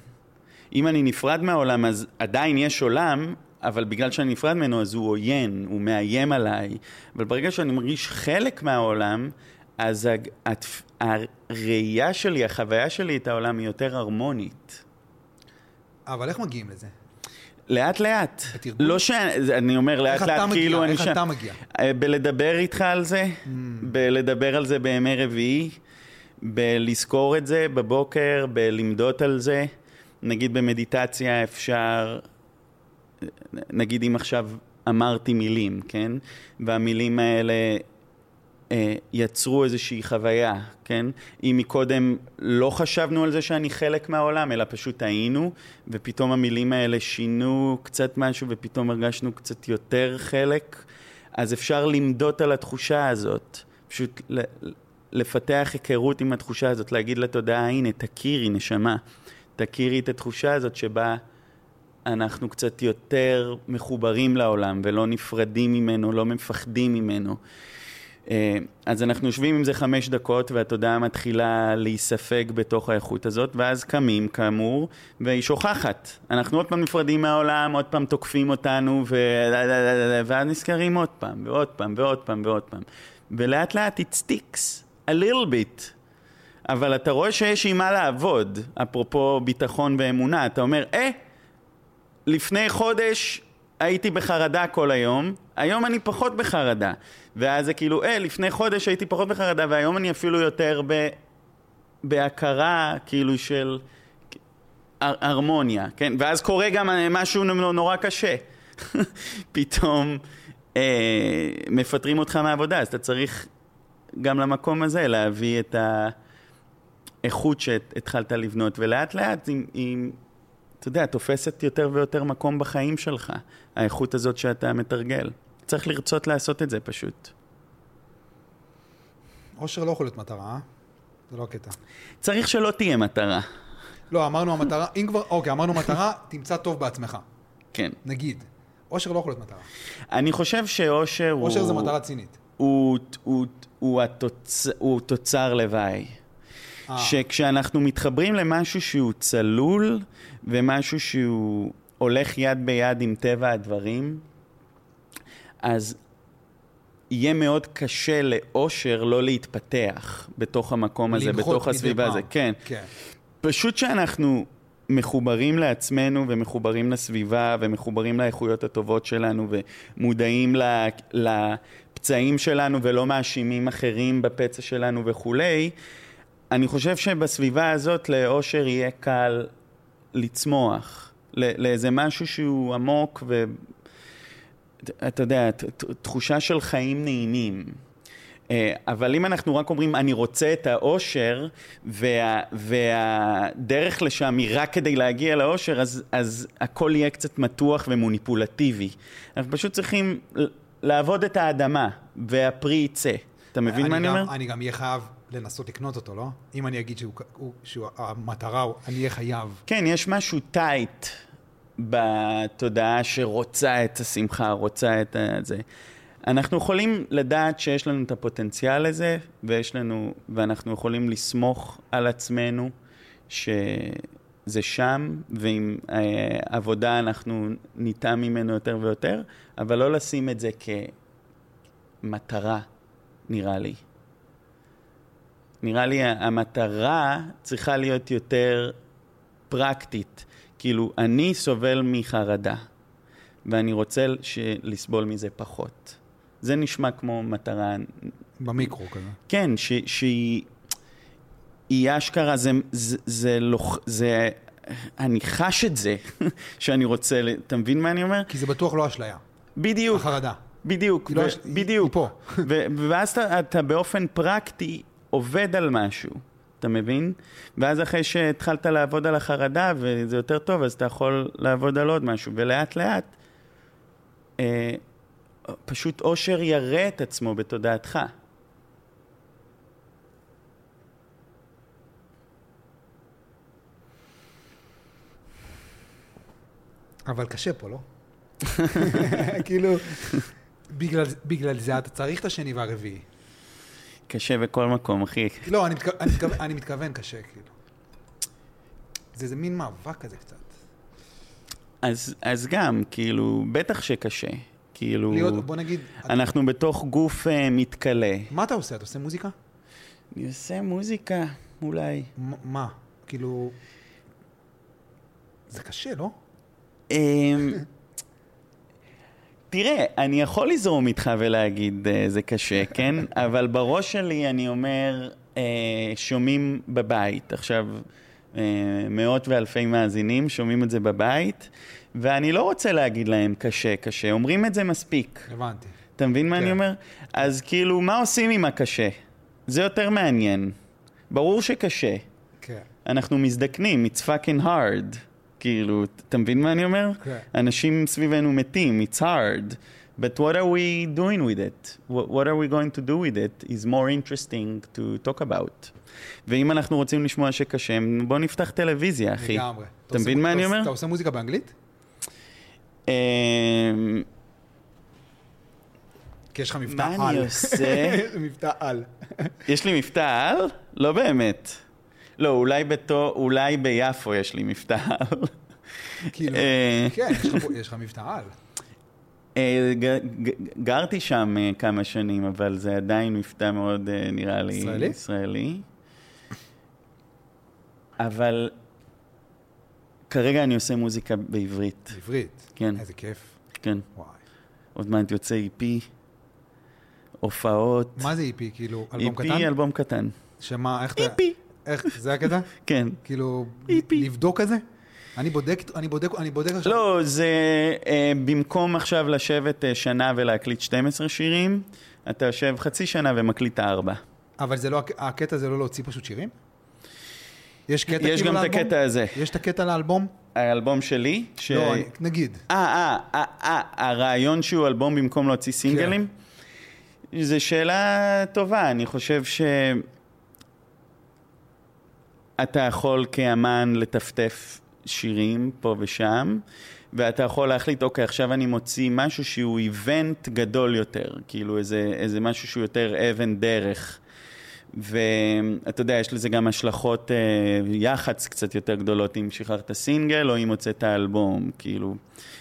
אם אני נפרד מהעולם, אז עדיין יש עולם, אבל בגלל שאני נפרד ממנו אז הוא עוין, הוא מאיים עליי. אבל ברגע שאני מרגיש חלק מהעולם, אז הראייה שלי, החוויה שלי את העולם היא יותר הרמונית. אבל איך מגיעים לזה? לאט לאט. בתרגול? לא שאני אומר לאט לאט, כאילו אני... איך אתה מגיע? אה, בלדבר איתך על זה, mm. בלדבר על זה בימי רביעי, בלזכור את זה בבוקר, בלמדות על זה. נגיד במדיטציה אפשר נגיד אם עכשיו אמרתי מילים, כן? והמילים האלה אה, יצרו איזושהי חוויה, כן? אם מקודם לא חשבנו על זה שאני חלק מהעולם, אלא פשוט היינו, ופתאום המילים האלה שינו קצת משהו, ופתאום הרגשנו קצת יותר חלק, אז אפשר למדות על התחושה הזאת. פשוט לפתח היכרות עם התחושה הזאת, להגיד לתודעה, הנה, תכירי, נשמה. תכירי את התחושה הזאת שבה... אנחנו קצת יותר מחוברים לעולם ולא נפרדים ממנו, לא מפחדים ממנו. אה, אז אנחנו יושבים עם זה חמש דקות והתודעה מתחילה להיספג בתוך האיכות הזאת ואז קמים כאמור והיא שוכחת. אנחנו עוד פעם נפרדים מהעולם, עוד פעם תוקפים אותנו ו... ואז נזכרים עוד פעם ועוד פעם ועוד פעם ועוד פעם ולאט לאט it sticks a little bit אבל אתה רואה שיש עם מה לעבוד, אפרופו ביטחון ואמונה. אתה אומר, אה, לפני חודש הייתי בחרדה כל היום, היום אני פחות בחרדה. ואז זה כאילו, אה, לפני חודש הייתי פחות בחרדה, והיום אני אפילו יותר ב... בהכרה, כאילו, של הר- הרמוניה, כן? ואז קורה גם משהו נורא קשה. פתאום אה, מפטרים אותך מהעבודה, אז אתה צריך גם למקום הזה להביא את האיכות שהתחלת לבנות, ולאט לאט היא, היא, אתה יודע, תופסת יותר ויותר מקום בחיים שלך, האיכות הזאת שאתה מתרגל. צריך לרצות לעשות את זה פשוט. אושר לא יכול להיות מטרה, אה? זה לא הקטע. צריך שלא תהיה מטרה. לא, אמרנו המטרה, אם כבר, אוקיי, אמרנו מטרה, תמצא טוב בעצמך. כן. נגיד. אושר לא יכול להיות מטרה. אני חושב שאושר הוא... אושר זה מטרה צינית. הוא, הוא, הוא, התוצ... הוא תוצר לוואי. אה. שכשאנחנו מתחברים למשהו שהוא צלול ומשהו שהוא הולך יד ביד עם טבע הדברים, אז יהיה מאוד קשה לאושר לא להתפתח בתוך המקום הזה, בתוך הסביבה. הזאת. כן. כן. פשוט שאנחנו מחוברים לעצמנו ומחוברים לסביבה ומחוברים לאיכויות הטובות שלנו ומודעים ל- לפצעים שלנו ולא מאשימים אחרים בפצע שלנו וכולי, אני חושב שבסביבה הזאת לאושר יהיה קל לצמוח ל- לאיזה משהו שהוא עמוק ו... אתה יודע, תחושה של חיים נעימים. אה, אבל אם אנחנו רק אומרים, אני רוצה את האושר, וה, והדרך לשם היא רק כדי להגיע לאושר, אז, אז הכל יהיה קצת מתוח ומוניפולטיבי. אנחנו פשוט צריכים לעבוד את האדמה, והפרי יצא. אתה מבין מה אני גם- אומר? אני גם אהיה חייב לנסות לקנות אותו, לא? אם אני אגיד שהוא, הוא, שהוא המטרה, הוא- אני אהיה חייב. כן, יש משהו טייט בתודעה שרוצה את השמחה, רוצה את זה. אנחנו יכולים לדעת שיש לנו את הפוטנציאל לזה, ויש לנו, ואנחנו יכולים לסמוך על עצמנו שזה שם, ועם אה, עבודה אנחנו ניטע ממנו יותר ויותר, אבל לא לשים את זה כמטרה, נראה לי. נראה לי המטרה צריכה להיות יותר פרקטית. כאילו, אני סובל מחרדה, ואני רוצה לסבול מזה פחות. זה נשמע כמו מטרה, במיקרו כזה. כן, ש- שהיא היא אשכרה, זה, זה, זה, לא, זה, אני חש את זה, שאני רוצה, אתה מבין מה אני אומר? כי זה בטוח לא אשליה. בדיוק, החרדה. בדיוק, לא ו- היא- בדיוק. היא פה. ו- ואז אתה, אתה באופן פרקטי עובד על משהו, אתה מבין? ואז אחרי שהתחלת לעבוד על החרדה וזה יותר טוב, אז אתה יכול לעבוד על עוד משהו, ולאט לאט אה, פשוט אושר יראה את עצמו בתודעתך. אבל קשה פה, לא? כאילו, בגלל, בגלל זה אתה צריך את השני והרביעי. קשה בכל מקום, אחי. לא, אני, מתכו, אני, מתכוון, אני מתכוון קשה, כאילו. זה איזה מין מאבק כזה קצת. אז, אז גם, כאילו, בטח שקשה. כאילו, להיות, בוא נגיד, אנחנו בתוך גוף אה, מתכלה. מה אתה עושה? אתה עושה מוזיקה? אני עושה מוזיקה, אולי. מ- מה? כאילו... זה קשה, לא? תראה, אני יכול לזרום איתך ולהגיד אה, זה קשה, כן? אבל בראש שלי אני אומר, אה, שומעים בבית. עכשיו, אה, מאות ואלפי מאזינים שומעים את זה בבית, ואני לא רוצה להגיד להם קשה, קשה. אומרים את זה מספיק. הבנתי. אתה מבין מה כן. אני אומר? אז כאילו, מה עושים עם הקשה? זה יותר מעניין. ברור שקשה. כן. אנחנו מזדקנים, it's fucking hard. כאילו, אתה מבין מה אני אומר? כן. אנשים סביבנו מתים, it's hard. But what are we doing with it? What, are we going to do with it is more interesting to talk about. ואם אנחנו רוצים לשמוע שקשה, בוא נפתח טלוויזיה, אחי. לגמרי. אתה מבין מה אני אומר? אתה עושה מוזיקה באנגלית? אמ, כי יש לך מבטא מה על. אני עושה? מבטא על. יש לי מבטא על? לא באמת. לא, אולי, בתו, אולי ביפו יש לי מבטא על. כאילו, אה, כן, יש לך מבטא על. אה, גרתי שם אה, כמה שנים, אבל זה עדיין מבטא מאוד, אה, נראה לי, ישראלי? ישראלי. אבל כרגע אני עושה מוזיקה בעברית. בעברית. כן, איזה כיף. כן. וואי. עוד מעט יוצא EP, הופעות. מה זה EP? כאילו, אלבום EP, קטן? אלבום קטן. שמה, איך אתה... EP, איך, זה הקטע? כן. כאילו, EP. לבדוק את זה? אני בודק, אני בודק, אני בודק עכשיו. לא, זה אה, במקום עכשיו לשבת אה, שנה ולהקליט 12 שירים, אתה יושב חצי שנה ומקליט ארבע. אבל זה לא, הק- הקטע זה לא להוציא פשוט שירים? יש קטע יש כאילו גם את לאלבום? הקטע הזה. יש את הקטע לאלבום? האלבום שלי, ש... לא, אני- נגיד. אה, אה, אה, אה, הרעיון שהוא אלבום במקום להוציא סינגלים? זו שאלה טובה, אני חושב ש... אתה יכול כאמן לטפטף שירים פה ושם, ואתה יכול להחליט, אוקיי, עכשיו אני מוציא משהו שהוא איבנט גדול יותר, כאילו איזה, איזה משהו שהוא יותר אבן דרך. ואתה יודע, יש לזה גם השלכות אה, יח"צ קצת יותר גדולות אם שחררת סינגל או אם הוצאת אלבום, כאילו.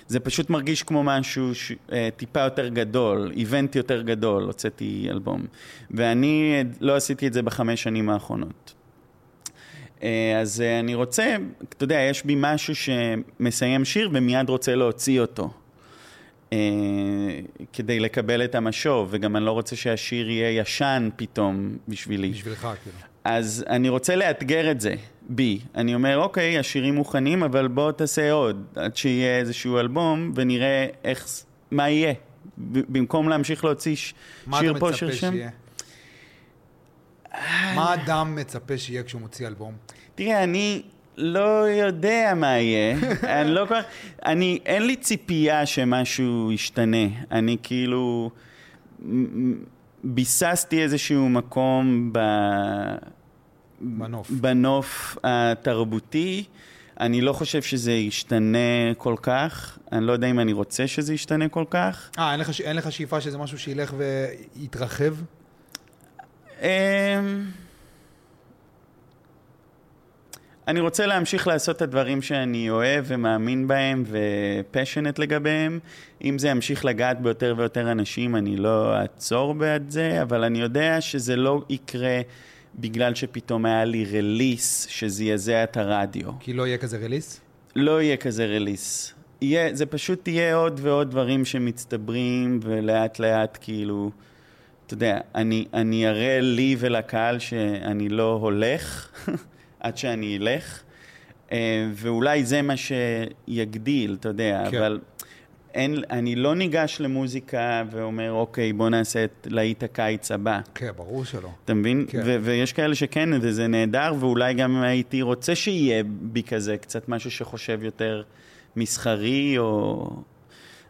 זה פשוט מרגיש כמו משהו ש, אה, טיפה יותר גדול, איבנט יותר גדול, הוצאתי אלבום. ואני אה, לא עשיתי את זה בחמש שנים האחרונות. אה, אז אה, אני רוצה, אתה יודע, יש בי משהו שמסיים שיר ומיד רוצה להוציא אותו. אה, כדי לקבל את המשוב, וגם אני לא רוצה שהשיר יהיה ישן פתאום בשבילי. בשבילך, כאילו. אז אני רוצה לאתגר את זה, בי. אני אומר, אוקיי, השירים מוכנים, אבל בוא תעשה עוד, עד שיהיה איזשהו אלבום, ונראה איך, מה יהיה. במקום להמשיך להוציא מה שיר אתה פה, מצפה שיר שם. שיהיה? מה אדם מצפה שיהיה כשהוא מוציא אלבום? תראה, אני לא יודע מה יהיה. אני לא כל כך... אני, אין לי ציפייה שמשהו ישתנה. אני כאילו... ביססתי איזשהו מקום ב... בנוף. בנוף התרבותי. אני לא חושב שזה ישתנה כל כך. אני לא יודע אם אני רוצה שזה ישתנה כל כך. אה, אין לך אין לך שאיפה שזה משהו שילך ויתרחב? אמ, אני רוצה להמשיך לעשות את הדברים שאני אוהב ומאמין בהם ופשנט לגביהם. אם זה ימשיך לגעת ביותר ויותר אנשים, אני לא אעצור בעד זה, אבל אני יודע שזה לא יקרה בגלל שפתאום היה לי רליס שזעזע את הרדיו. כי לא יהיה כזה רליס? לא יהיה כזה רליס. יהיה, זה פשוט יהיה עוד ועוד דברים שמצטברים, ולאט לאט כאילו, אתה יודע, אני, אני אראה לי ולקהל שאני לא הולך עד שאני אלך, אה, ואולי זה מה שיגדיל, אתה יודע, כן. אבל אין, אני לא ניגש למוזיקה ואומר, אוקיי, בוא נעשה את להיט הקיץ הבא. כן, ברור שלא. אתה מבין? כן. ו- ויש כאלה שכן, וזה נהדר, ואולי גם הייתי רוצה שיהיה בי כזה, קצת משהו שחושב יותר מסחרי, או...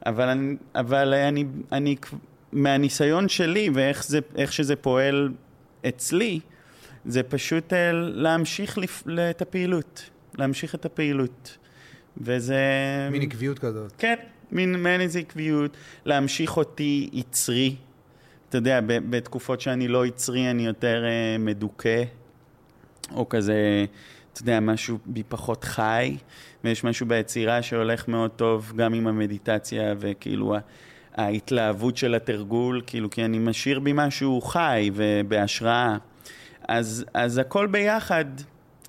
אבל אני, אבל אני, אני, מהניסיון שלי ואיך זה, איך שזה פועל אצלי, זה פשוט אה, להמשיך לפ... את הפעילות, להמשיך את הפעילות. וזה... מין עקביות כזאת. כן, מין מעין איזה עקביות, להמשיך אותי יצרי. אתה יודע, בתקופות שאני לא יצרי אני יותר uh, מדוכא, או כזה, אתה יודע, משהו בי פחות חי, ויש משהו ביצירה שהולך מאוד טוב גם עם המדיטציה וכאילו ההתלהבות של התרגול, כאילו, כי אני משאיר בי משהו חי ובהשראה. אז, אז הכל ביחד,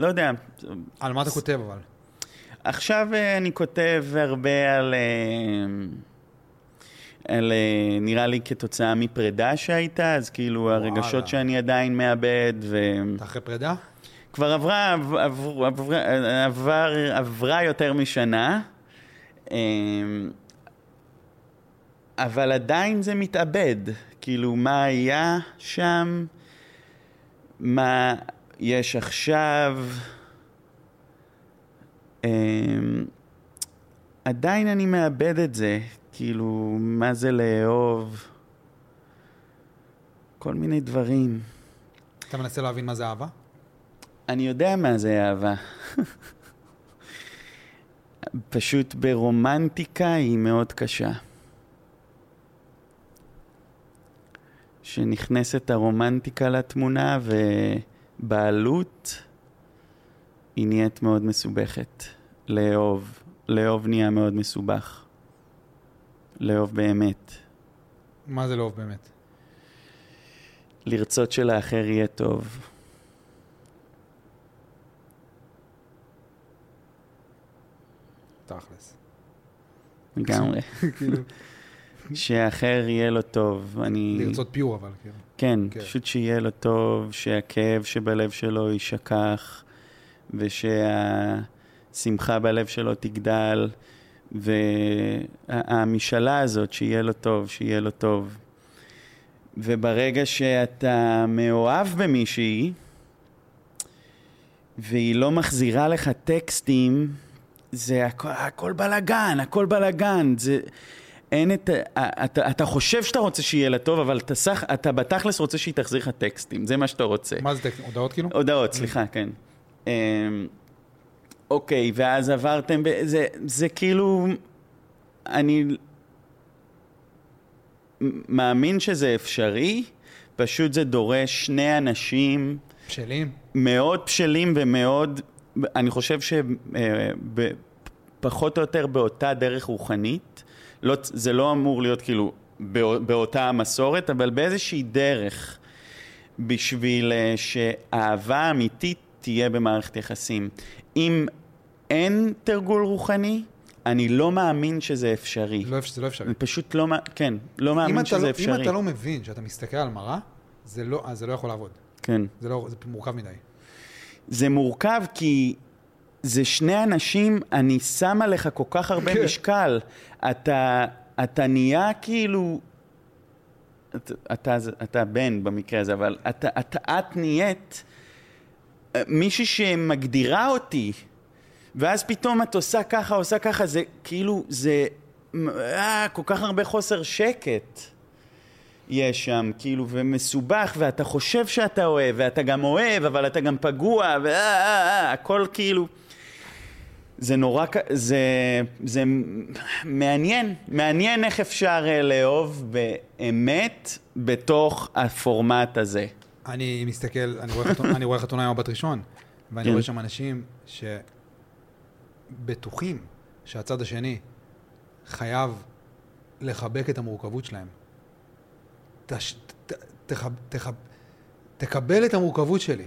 לא יודע, על מה אתה כותב אבל? עכשיו אה, אני כותב הרבה על... אה, על אה, נראה לי כתוצאה מפרידה שהייתה, אז כאילו וואלה. הרגשות שאני עדיין מאבד, אתה אחרי פרידה? וכבר עברה, עבר, עבר, עבר, עברה יותר משנה, אבל עדיין זה מתאבד. כאילו, מה היה שם, מה יש עכשיו. אמ, עדיין אני מאבד את זה, כאילו, מה זה לאהוב, כל מיני דברים. אתה מנסה להבין מה זה אהבה? אני יודע מה זה אהבה. פשוט ברומנטיקה היא מאוד קשה. שנכנסת הרומנטיקה לתמונה, ובעלות היא נהיית מאוד מסובכת. לאהוב. לאהוב נהיה מאוד מסובך. לאהוב באמת. מה זה לאהוב באמת? לרצות שלאחר יהיה טוב. תכלס. לגמרי. כאילו, שאחר יהיה לו טוב. אני... לרצות פיור אבל, כאילו. כן, כן. פשוט שיהיה לו טוב, שהכאב שבלב שלו יישכח, ושהשמחה בלב שלו תגדל, והמשאלה הזאת, שיהיה לו טוב, שיהיה לו טוב. וברגע שאתה מאוהב במישהי, והיא לא מחזירה לך טקסטים, זה הכל, הכל בלאגן, הכל בלאגן. זה... אין את... אתה, אתה חושב שאתה רוצה שיהיה לה טוב, אבל אתה, סך, אתה בתכלס רוצה שהיא תחזיר לך טקסטים, זה מה שאתה רוצה. מה זה טקסט? הודעות כאילו? הודעות, סליחה, כן. אמ, אוקיי, ואז עברתם, ב- זה, זה כאילו, אני מאמין שזה אפשרי, פשוט זה דורש שני אנשים בשלים? מאוד בשלים ומאוד, אני חושב שפחות או יותר באותה דרך רוחנית, לא, זה לא אמור להיות כאילו בא- באותה המסורת, אבל באיזושהי דרך בשביל אה, שאהבה אמיתית תהיה במערכת יחסים. אם אין תרגול רוחני, אני לא מאמין שזה אפשרי. לא, זה לא אפשרי. אני פשוט לא, כן, לא מאמין שזה לא- אפשרי. אם אתה לא מבין שאתה מסתכל על מראה, זה לא, זה לא יכול לעבוד. כן. זה, לא, זה מורכב מדי. זה מורכב כי זה שני אנשים, אני שם עליך כל כך הרבה כן. משקל. אתה, אתה נהיה כאילו... אתה, אתה, אתה בן במקרה הזה, אבל אתה, אתה, את נהיית אה, מישהי שמגדירה אותי, ואז פתאום את עושה ככה, עושה ככה, זה כאילו, זה... אה, כל כך הרבה חוסר שקט. יש שם, כאילו, ומסובך, ואתה חושב שאתה אוהב, ואתה גם אוהב, אבל אתה גם פגוע, ואה, אה, אה, כאילו... זה נורא, זה, זה מעניין, מעניין איך אפשר אה, לאהוב באמת בתוך הפורמט הזה. אני מסתכל, אני רואה חתונה, אני רואה חתונה עם הבת ראשון, ואני כן. רואה שם אנשים שבטוחים שהצד השני חייב לחבק את המורכבות שלהם. תש, ת, תחב, תחב, תקבל את המורכבות שלי.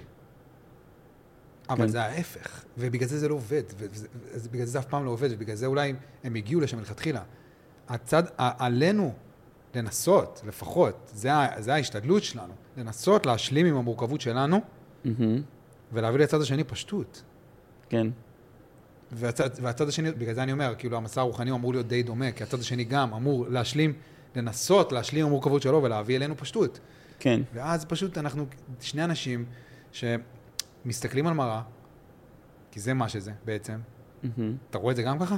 אבל כן. זה ההפך, ובגלל זה זה לא עובד, ובגלל זה זה אף פעם לא עובד, ובגלל זה אולי הם הגיעו לשם מלכתחילה. הצד, עלינו לנסות, לפחות, זה, זה ההשתדלות שלנו, לנסות להשלים עם המורכבות שלנו, מהמם, ולהביא לצד השני פשטות. כן, והצד, והצד השני, בגלל זה אני אומר, כאילו המסע הרוחני אמור להיות די דומה, כי הצד השני גם אמור להשלים, לנסות להשלים עם המורכבות שלו ולהביא אלינו פשטות. כן. ואז פשוט אנחנו שני אנשים שמסתכלים על מראה, כי זה מה שזה בעצם. מהמם. אתה רואה את זה גם ככה?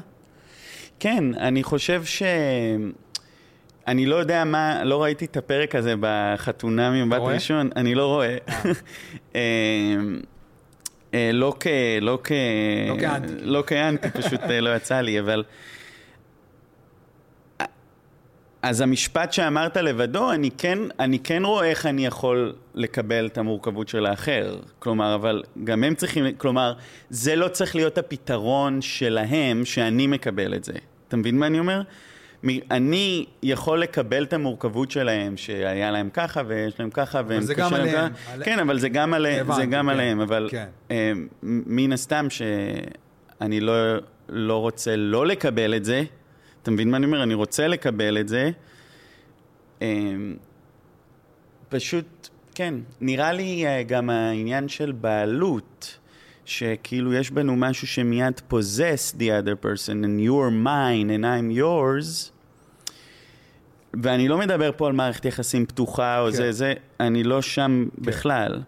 כן, אני חושב ש... אני לא יודע מה, לא ראיתי את הפרק הזה בחתונה ממבט רואה? ראשון, אני לא רואה. אה, אה, לא כ... לא כ... לא כאנטי. לא כאנטי, פשוט אה, לא יצא לי, אבל... אז המשפט שאמרת לבדו, אני כן, אני כן רואה איך אני יכול לקבל את המורכבות של האחר. כלומר, אבל גם הם צריכים, כלומר, זה לא צריך להיות הפתרון שלהם שאני מקבל את זה. אתה מבין מה אני אומר? אני יכול לקבל את המורכבות שלהם, שהיה להם ככה ויש להם ככה, והם זה קשה גם להם עליהם. ככה. על- כן, אבל זה גם, זה הבנתי, גם כן, עליהם, אבל כן. אה, מן הסתם שאני לא, לא רוצה לא לקבל את זה, אתה מבין מה אני אומר? אני רוצה לקבל את זה. אמ, פשוט, כן, נראה לי אה, גם העניין של בעלות, שכאילו יש בנו משהו שמיד possess the other person and you're mine and I'm yours. ואני לא מדבר פה על מערכת יחסים פתוחה או כן. זה, זה, אני לא שם בכלל.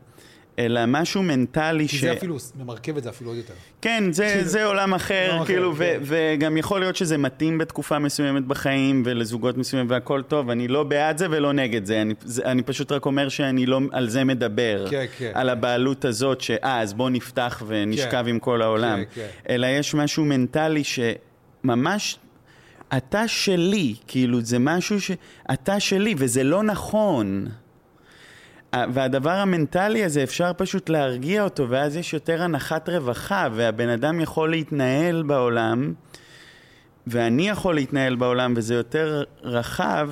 אלא משהו מנטלי כי ש... זה אפילו, ממרכב את זה אפילו עוד יותר. כן, זה, זה עולם אחר, עולם אחר, כאילו, ו- כן. וגם יכול להיות שזה מתאים בתקופה מסוימת בחיים ולזוגות מסוימים והכל טוב, אני לא בעד זה ולא נגד זה, אני, זה, אני פשוט רק אומר שאני לא על זה מדבר, כן, כן. על הבעלות הזאת, שאה, אז בוא נפתח ונשכב כן. עם כל העולם, כן, כן. אלא יש משהו מנטלי שממש... אתה שלי, כאילו זה משהו ש... אתה שלי, וזה לא נכון. והדבר המנטלי הזה, אפשר פשוט להרגיע אותו, ואז יש יותר הנחת רווחה, והבן אדם יכול להתנהל בעולם, ואני יכול להתנהל בעולם, וזה יותר רחב,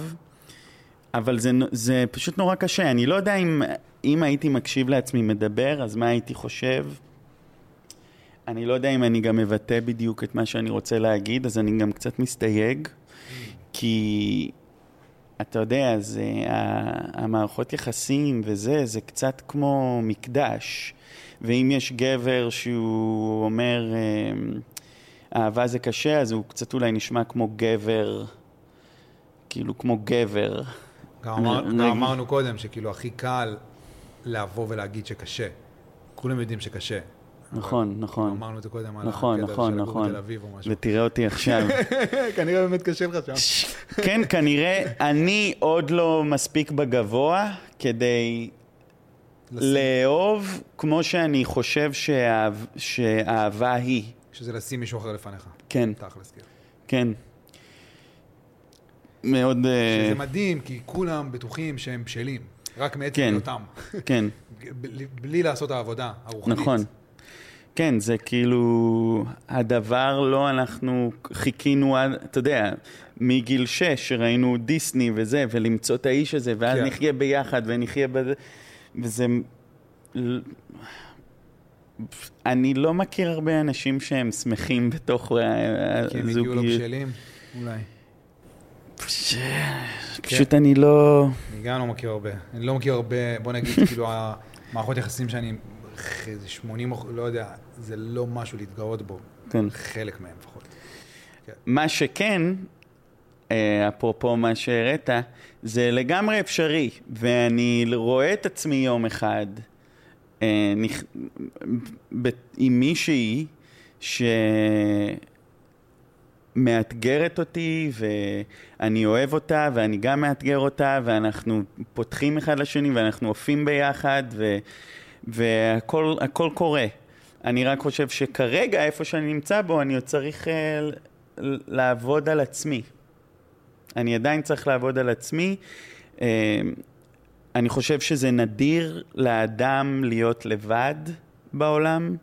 אבל זה, זה פשוט נורא קשה. אני לא יודע אם, אם הייתי מקשיב לעצמי מדבר, אז מה הייתי חושב? אני לא יודע אם אני גם מבטא בדיוק את מה שאני רוצה להגיד, אז אני גם קצת מסתייג, כי אתה יודע, זה, המערכות יחסים וזה, זה קצת כמו מקדש. ואם יש גבר שהוא אומר, אמ, אהבה זה קשה, אז הוא קצת אולי נשמע כמו גבר, כאילו כמו גבר. גם, אמר, גם אמרנו קודם שכאילו הכי קל לבוא ולהגיד שקשה. כולם יודעים שקשה. נכון, נכון. אמרנו את זה קודם על נכון, הקטע נכון, של נכון. בתל אביב או משהו. ותראה אותי עכשיו. כנראה באמת קשה לך שם. כן, כנראה אני עוד לא מספיק בגבוה כדי לאהוב כמו שאני חושב שאהב- שאהבה היא. שזה לשים מישהו אחר לפניך. כן, תכלס, כאילו. כן. מאוד... אה, שזה מדהים, כי כולם בטוחים שהם בשלים. רק מעצם כן. היותם. כן, בלי- לעשות העבודה הרוחנית. נכון. כן, זה כאילו, הדבר לא, אנחנו חיכינו אתה יודע, מגיל שש, שראינו דיסני וזה, ולמצוא את האיש הזה, ואז כן. נחיה ביחד, ונחיה בזה, וזה... אני לא מכיר הרבה אנשים שהם שמחים בתוך ה- כי הם הגיעו לא הזוגיות. בשלים, אולי. פש- פשוט אני לא... אני גם לא מכיר הרבה. אני לא מכיר הרבה, בוא נגיד, כאילו, המערכות יחסים שאני... איזה 80 אחוז, לא יודע, זה לא משהו להתגאות בו. כן. חלק מהם לפחות. מה שכן, אה, אפרופו מה שהראית, זה לגמרי אפשרי, ואני רואה את עצמי יום אחד אה, נכ... ב... עם מישהי שמאתגרת אותי, ואני אוהב אותה, ואני גם מאתגר אותה, ואנחנו פותחים אחד לשני, ואנחנו עופים ביחד, ו... והכל הכל קורה. אני רק חושב שכרגע, איפה שאני נמצא בו, אני עוד צריך ל- לעבוד על עצמי. אני עדיין צריך לעבוד על עצמי. Uh, אני חושב שזה נדיר לאדם להיות לבד בעולם.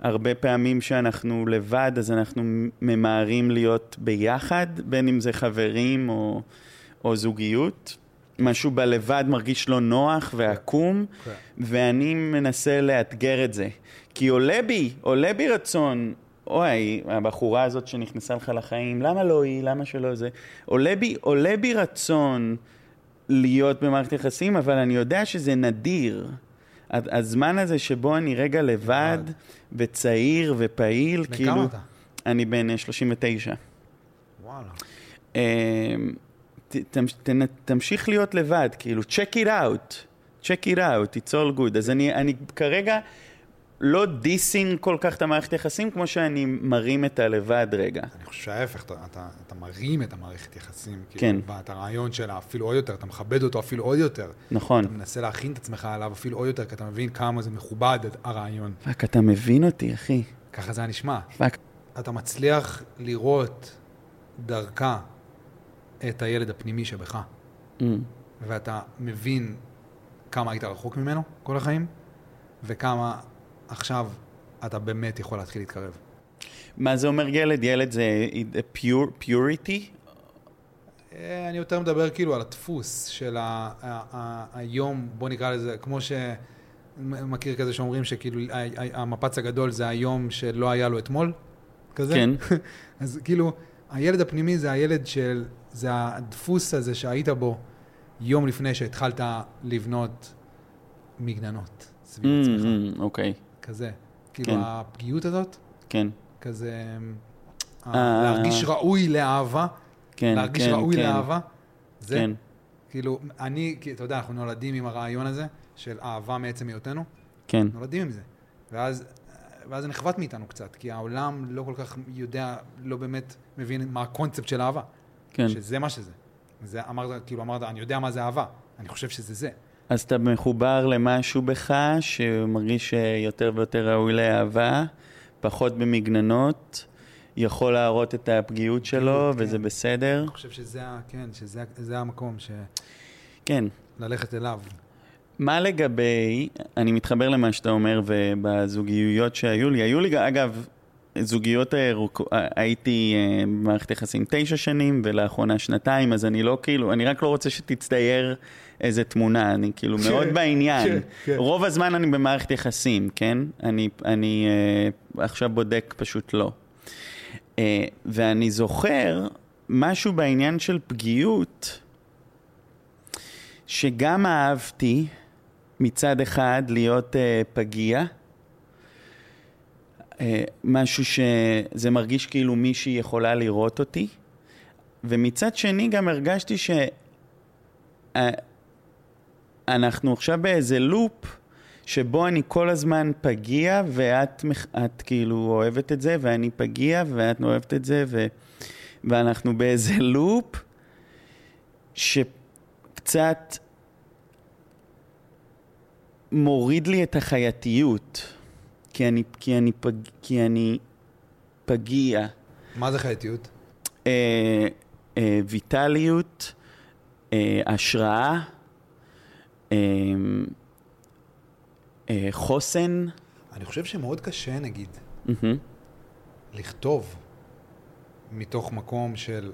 הרבה פעמים שאנחנו לבד, אז אנחנו ממהרים להיות ביחד, בין אם זה חברים או, או זוגיות. משהו בלבד מרגיש לא נוח ועקום, כן. ואני מנסה לאתגר את זה. כי עולה בי, עולה בי רצון, אוי, הבחורה הזאת שנכנסה לך לחיים, למה לא היא, למה שלא זה? עולה בי, עולה בי רצון להיות במערכת יחסים, אבל אני יודע שזה נדיר. הזמן הזה שבו אני רגע לבד. וצעיר ופעיל, בן כאילו... כמה אתה? אני בן אה, 39. וואלה. תמשיך להיות לבד, כאילו, check it out, check it out, it's all good. אז אני, אני כרגע לא דיסינג כל כך את המערכת יחסים, כמו שאני מרים את הלבד רגע. אני חושב שההפך, אתה, אתה, אתה מרים את המערכת יחסים. כן. כאילו, ואת הרעיון שלה אפילו עוד יותר, אתה מכבד אותו אפילו עוד יותר. נכון. אתה מנסה להכין את עצמך עליו אפילו עוד יותר, כי אתה מבין כמה זה מכובד, הרעיון. fuck, אתה מבין אותי, אחי. ככה זה היה נשמע. fuck. אתה מצליח לראות דרכה את הילד הפנימי שבך, אמ, ואתה מבין כמה היית רחוק ממנו כל החיים, וכמה עכשיו אתה באמת יכול להתחיל להתקרב. מה זה אומר ילד? ילד זה pure, purity? אה, אני יותר מדבר כאילו על הדפוס של ה- ה- ה- היום, בוא נקרא לזה, כמו ש... מ- מכיר כזה שאומרים שכאילו המפץ הגדול זה היום שלא היה לו אתמול, כזה? כן. אז כאילו, הילד הפנימי זה הילד של... זה הדפוס הזה שהיית בו יום לפני שהתחלת לבנות מגננות סביב עצמך. אמ, אוקיי, כזה. כאילו, כן. הפגיעות הזאת, כן, כזה... אה. להרגיש ראוי לאהבה, כן, להרגיש כן, ראוי כן, לאהבה. זה, כן, כאילו, אני, אתה יודע, אנחנו נולדים עם הרעיון הזה של אהבה מעצם היותנו, כן, נולדים עם זה. ואז, ואז זה נחבט מאיתנו קצת, כי העולם לא כל כך יודע, לא באמת מבין מה הקונספט של אהבה. כן. שזה מה שזה. זה אמרת, כאילו אמרת, אני יודע מה זה אהבה. אני חושב שזה זה. אז אתה מחובר למשהו בך שמרגיש יותר ויותר ראוי לאהבה, פחות במגננות, יכול להראות את הפגיעות שלו, כן. וזה בסדר. אני חושב שזה, כן, שזה זה המקום כן. שללכת אליו. מה לגבי, אני מתחבר למה שאתה אומר, ובזוגיות שהיו לי, היו לי, אגב, זוגיות. הייתי אה, במערכת יחסים תשע שנים, ולאחרונה שנתיים, אז אני לא כאילו, אני רק לא רוצה שתצטייר איזה תמונה, אני כאילו כן, מאוד בעניין. כן, כן. רוב הזמן אני במערכת יחסים, כן? אני, אני אה, עכשיו בודק פשוט לא. אה, ואני זוכר משהו בעניין של פגיעות, שגם אהבתי מצד אחד להיות אה, פגיע, אה, משהו שזה מרגיש כאילו מישהי יכולה לראות אותי, ומצד שני גם הרגשתי שאנחנו עכשיו באיזה לופ שבו אני כל הזמן פגיע ואת את כאילו אוהבת את זה ואני פגיע ואת אוהבת את זה ו... ואנחנו באיזה לופ שקצת מוריד לי את החייתיות, כי אני, כי אני, פג, כי אני פגיע. מה זה חייתיות? אה, אה, ויטליות, אה, השראה, אה, אה, חוסן. אני חושב שמאוד קשה, נגיד, מהמם. לכתוב מתוך מקום של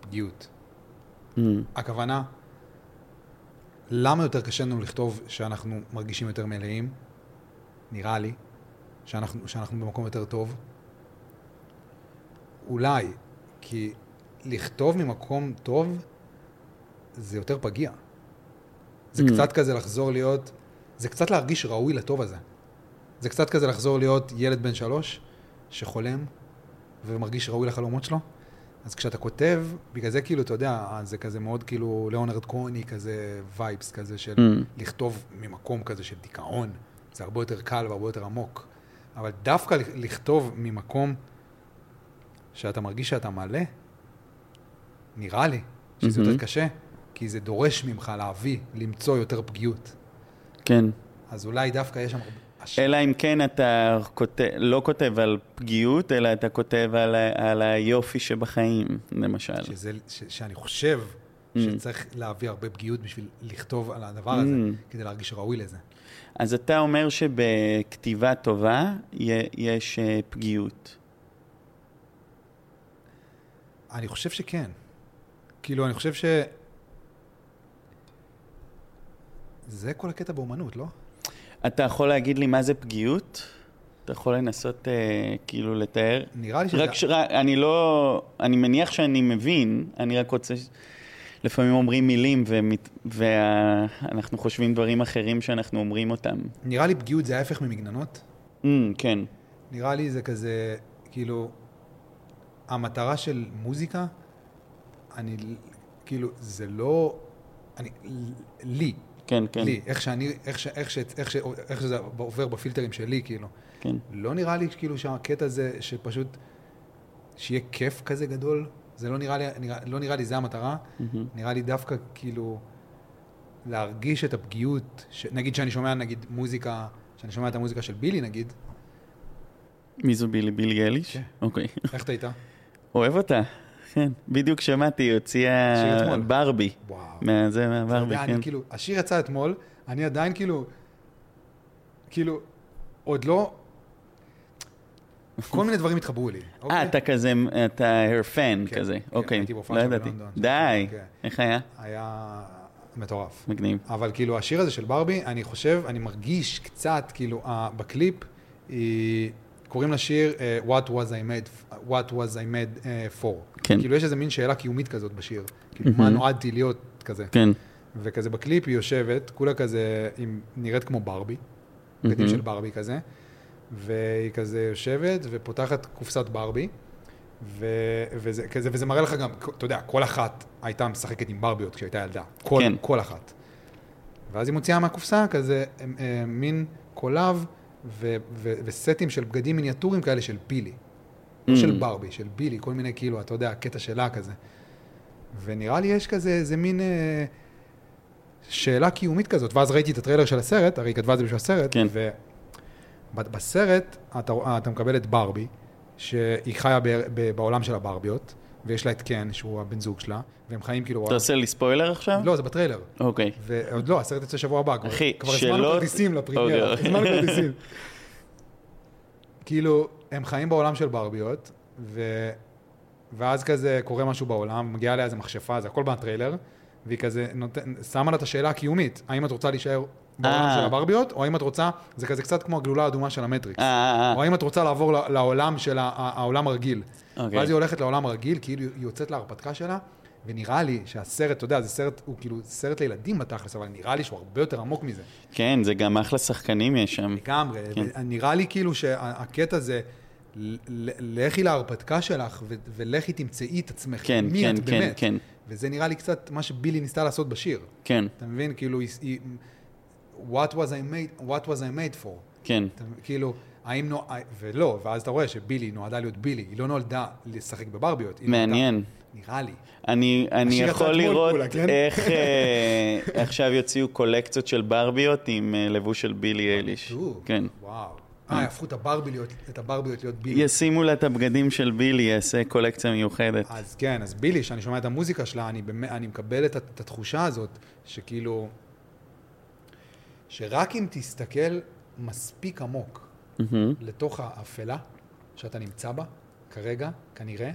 פגיעות. מהמם. הכוונה, למה יותר קשה לנו לכתוב שאנחנו מרגישים יותר מלאים? נראה לי, שאנחנו, שאנחנו במקום יותר טוב. אולי, כי לכתוב ממקום טוב זה יותר פגיע. זה Mm. קצת כזה לחזור להיות, זה קצת להרגיש ראוי לטוב הזה. זה קצת כזה לחזור להיות ילד בן שלוש שחולם ומרגיש ראוי לחלומות שלו. אז כשאתה כותב, בגלל זה כאילו, אתה יודע, זה כזה מאוד כאילו ליאונרד כהני, כזה וייבס כזה של Mm. לכתוב ממקום כזה של דיכאון. זה הרבה יותר קל והרבה יותר עמוק. אבל דווקא לכתוב ממקום שאתה מרגיש שאתה מלא, נראה לי שזה יותר מהמם. קשה, כי זה דורש ממך להביא, למצוא יותר פגיעות. כן. אז אולי דווקא יש שם... אלא אם כן אתה כותב, לא כותב על פגיעות, אלא אתה כותב על, על היופי שבחיים, למשל. שזה, ש, שאני חושב Mm. שצריך להביא הרבה פגיעות בשביל לכתוב על הדבר הזה, Mm. כדי להרגיש ראוי לזה. אז אתה אומר שבכתיבה טובה יש אה, פגיעות. אני חושב שכן. כאילו, אני חושב ש... זה כל הקטע באומנות, לא? אתה יכול להגיד לי מה זה פגיעות? אתה יכול לנסות אה, כאילו לתאר? נראה לי שזה... רק ש... אני לא... אני מניח שאני מבין, אני רק רוצה... לפעמים אומרים מילים ומת... ואנחנו חושבים דברים אחרים שאנחנו אומרים אותם. נראה לי פגיעות זה ההפך ממגננות. Mm, כן. נראה לי זה כזה, כאילו, המטרה של מוזיקה, אני, כאילו, זה לא... אני, לי, כן, כן. לי, איך שאני, איך, ש, איך, ש, איך, ש, איך שזה עובר בפילטרים שלי, כאילו. כן. לא נראה לי כאילו שהקטע הזה, שפשוט, שיהיה כיף כזה גדול, זה לא נראה לי, נראה, לא נראה לי זה המטרה, מהמם. נראה לי דווקא כאילו להרגיש את הפגיעות, ש... נגיד שאני שומע נגיד מוזיקה, שאני שומע את המוזיקה של בילי נגיד, מי זו בילי? בילי אליש? כן. אוקיי. איך אתה איתה? אוהב אותה. כן. בדיוק שמעתי, היא הוציאה אתמול. ברבי. וואו. מהזה, אתה מהברבי, כן. אני כאילו, השיר יצא אתמול, אני עדיין כאילו, כאילו, עוד לא, כל מיני דברים התחברו לי. אה, אוקיי? אתה כזה, אתה her fan כן, כזה. כן, אוקיי. הייתי בהופעה לא ידעתי. בלונדון. די. כן. איך היה? היה מטורף. מגניב. אבל כאילו השיר הזה של ברבי, אני חושב, אני מרגיש קצת, כאילו, בקליפ, היא, קוראים לשיר uh, What was I made, What was I made uh, for. כן. כאילו יש איזה מין שאלה קיומית כזאת בשיר. כאילו, מה מהמם. נועדתי להיות כזה. כן. וכזה בקליפ היא יושבת, כולה כזה, היא נראית כמו ברבי, בגדים מהמם. של ברבי כזה, והיא כזה יושבת ופותחת קופסת ברבי, ו, וזה, כזה, וזה מראה לך גם, אתה יודע, כל אחת הייתה משחקת עם ברביות כשהייתה ילדה. כל, כן. כל אחת. ואז היא מוציאה מהקופסה כזה אה, מין קולב ו, ו, וסטים של בגדים מיניאטוריים כאלה של בילי. לא Mm. של ברבי, של בילי, כל מיני כאילו, אתה יודע, קטע שלה כזה. ונראה לי יש כזה איזה מין אה, שאלה קיומית כזאת. ואז ראיתי את הטריילר של הסרט, הרי היא כתבה את זה בשביל הסרט, כן. ובסרט אתה, אתה מקבל את ברבי, שהיא חיה ב, ב, בעולם של הברביות, ויש לה את קן, שהוא הבן זוג שלה, והם חיים כאילו... אתה עושה לי ספוילר עכשיו? לא, זה בטריילר. אוקיי. ועוד לא, הסרט יוצא שבוע הבא. אחי, כבר הזמנו כרטיסים ל premiere, אוקיי. הזמנו כרטיסים. כאילו, הם חיים בעולם של ברביות, ו... ואז כזה קורה משהו בעולם, מגיעה אליה איזה מכשפה, זה הכל בטריילר, והיא כזה נות... שמה לה את השאלה הקיומית, האם את רוצה להישאר בעולם אה. של הברביות, או האם את רוצה, זה כזה קצת כמו הגלולה האדומה של המטריקס, אה, אה, או האם את רוצה לעבור לעולם של העולם הרגיל. אוקיי. ואז היא הולכת לעולם הרגיל, כאילו היא יוצאת להרפתקה שלה, ונראה לי שהסרט, אתה יודע, זה סרט, הוא כאילו סרט לילדים בתכלס, אבל נראה לי שהוא הרבה יותר עמוק מזה. כן, זה גם אחלה שחקנים יש שם. לגמרי. כן. נראה לי כאילו שהקטע זה, לכי להרפתקה שלך, ו- ולכי תמצאי את עצמך. כן, מי כן, את כן, באמת. כן, וזה נראה לי קצת מה שבילי ניסתה לעשות בשיר. כן, אתה מבין? כאילו, היא... What was I made, what was I made for? כן. אתה, כאילו, האם נו... ולא, ואז אתה רואה שבילי נועדה להיות בילי, היא לא נולדה לשחק בברביות. מעניין. נולדה, נראה לי. אני, אני יכול לראות כולה, כן? איך אה, עכשיו יוציאו קולקציות של ברביות עם אה, לבוש של בילי אייליש. בדיוק. כן. וואו. אה, יהפכו את הברביות, את הברביות להיות בילי. ישימו לה את הבגדים של בילי, יעשה קולקציה מיוחדת. אז כן, אז בילי, כשאני שומע את המוזיקה שלה, אני, באמת, אני מקבל את, את התחושה הזאת, שכאילו, שרק אם תסתכל מספיק עמוק מהמם. לתוך האפלה שאתה נמצא בה, כרגע, כנראה,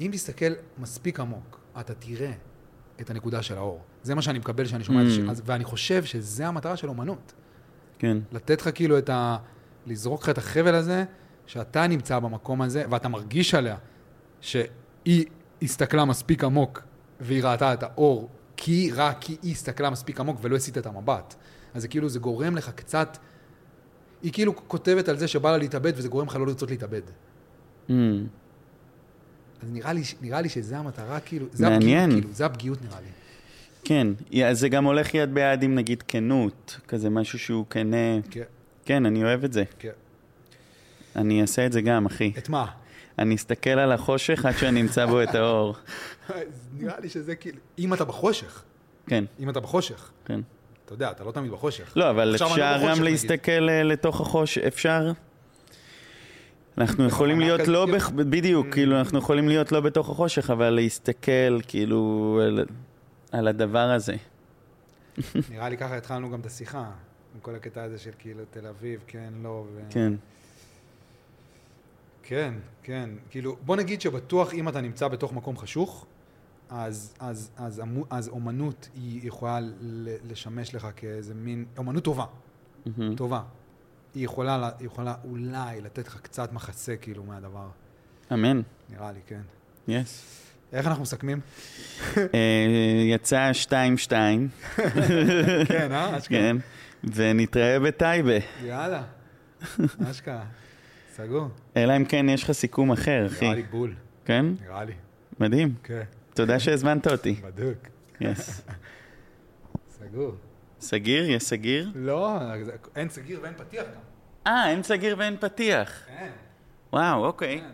אם תסתכל מספיק עמוק, אתה תראה את הנקודה של האור. זה מה שאני מקבל כשאני שומע את Mm. השיר, ואני חושב שזה המטרה של אומנות. כן. לתת לך כאילו את ה... לזרוק לך את החבל הזה, שאתה נמצא במקום הזה, ואתה מרגיש עליה שהיא הסתכלה מספיק עמוק, והיא ראתה את האור, כי רק כי היא הסתכלה מספיק עמוק ולא הסיטה את המבט. אז זה כאילו, זה גורם לך קצת... היא כאילו כותבת על זה שבא לה להתאבד, וזה גורם לך לא לרצות להתאבד. Mm. אז נראה לי, נראה לי שזה המטרה, כאילו, זה מעניין. הפגיעות, כאילו, זה הפגיעות נראה לי. כן, יא, זה גם הולך יד ביד עם נגיד כנות, כזה משהו שהוא כנה. כן, כן, אני אוהב את זה. כן. אני אעשה את זה גם, אחי. את מה? אני אסתכל על החושך עד שאני אמצא בו את האור. אז נראה לי שזה כאילו... אם אתה בחושך, כן, אם אתה בחושך, כן. אתה יודע, אתה לא תמיד בחושך. לא, אבל אפשר גם. להסתכל אה, לתוך החושך, אפשר? אנחנו יכולים בכוונה להיות לא? בח- בדיוק, Mm. כאילו, אנחנו יכולים להיות לא בתוך החושך, אבל להסתכל, כאילו, על- על הדבר הזה. נראה לי ככה התחלנו גם את השיחה, עם כל הקטע הזה של כאילו תל אביב, כן, לא, ו... כן, כן, כן. כאילו, בוא נגיד שבטוח אם אתה נמצא בתוך מקום חשוך, אז, אז, אז, אז, אז אומנות היא יכולה לשמש לך כאיזה מין, אומנות טובה, מהמם. טובה. היא יכולה, לה- היא יכולה אולי לתת לך קצת מחסה כאילו מהדבר, אמן, נראה לי, כן. יס. איך אנחנו מסכמים? אה, יצא 2-2, כן, אה? אשכרה. כן, ונתראה בטייבה. יאללה, אשכרה. סגור. אלא אם כן יש לך סיכום אחר, אחי. נראה לי בול, כן? נראה לי. מדהים. כן, תודה שהזמנת אותי. בדוק. יס. סגור. סגיר? יש סגיר? לא, אין סגיר ואין פתיח גם. אה, אין סגיר ואין פתיח. אין. וואו, אוקיי. כן,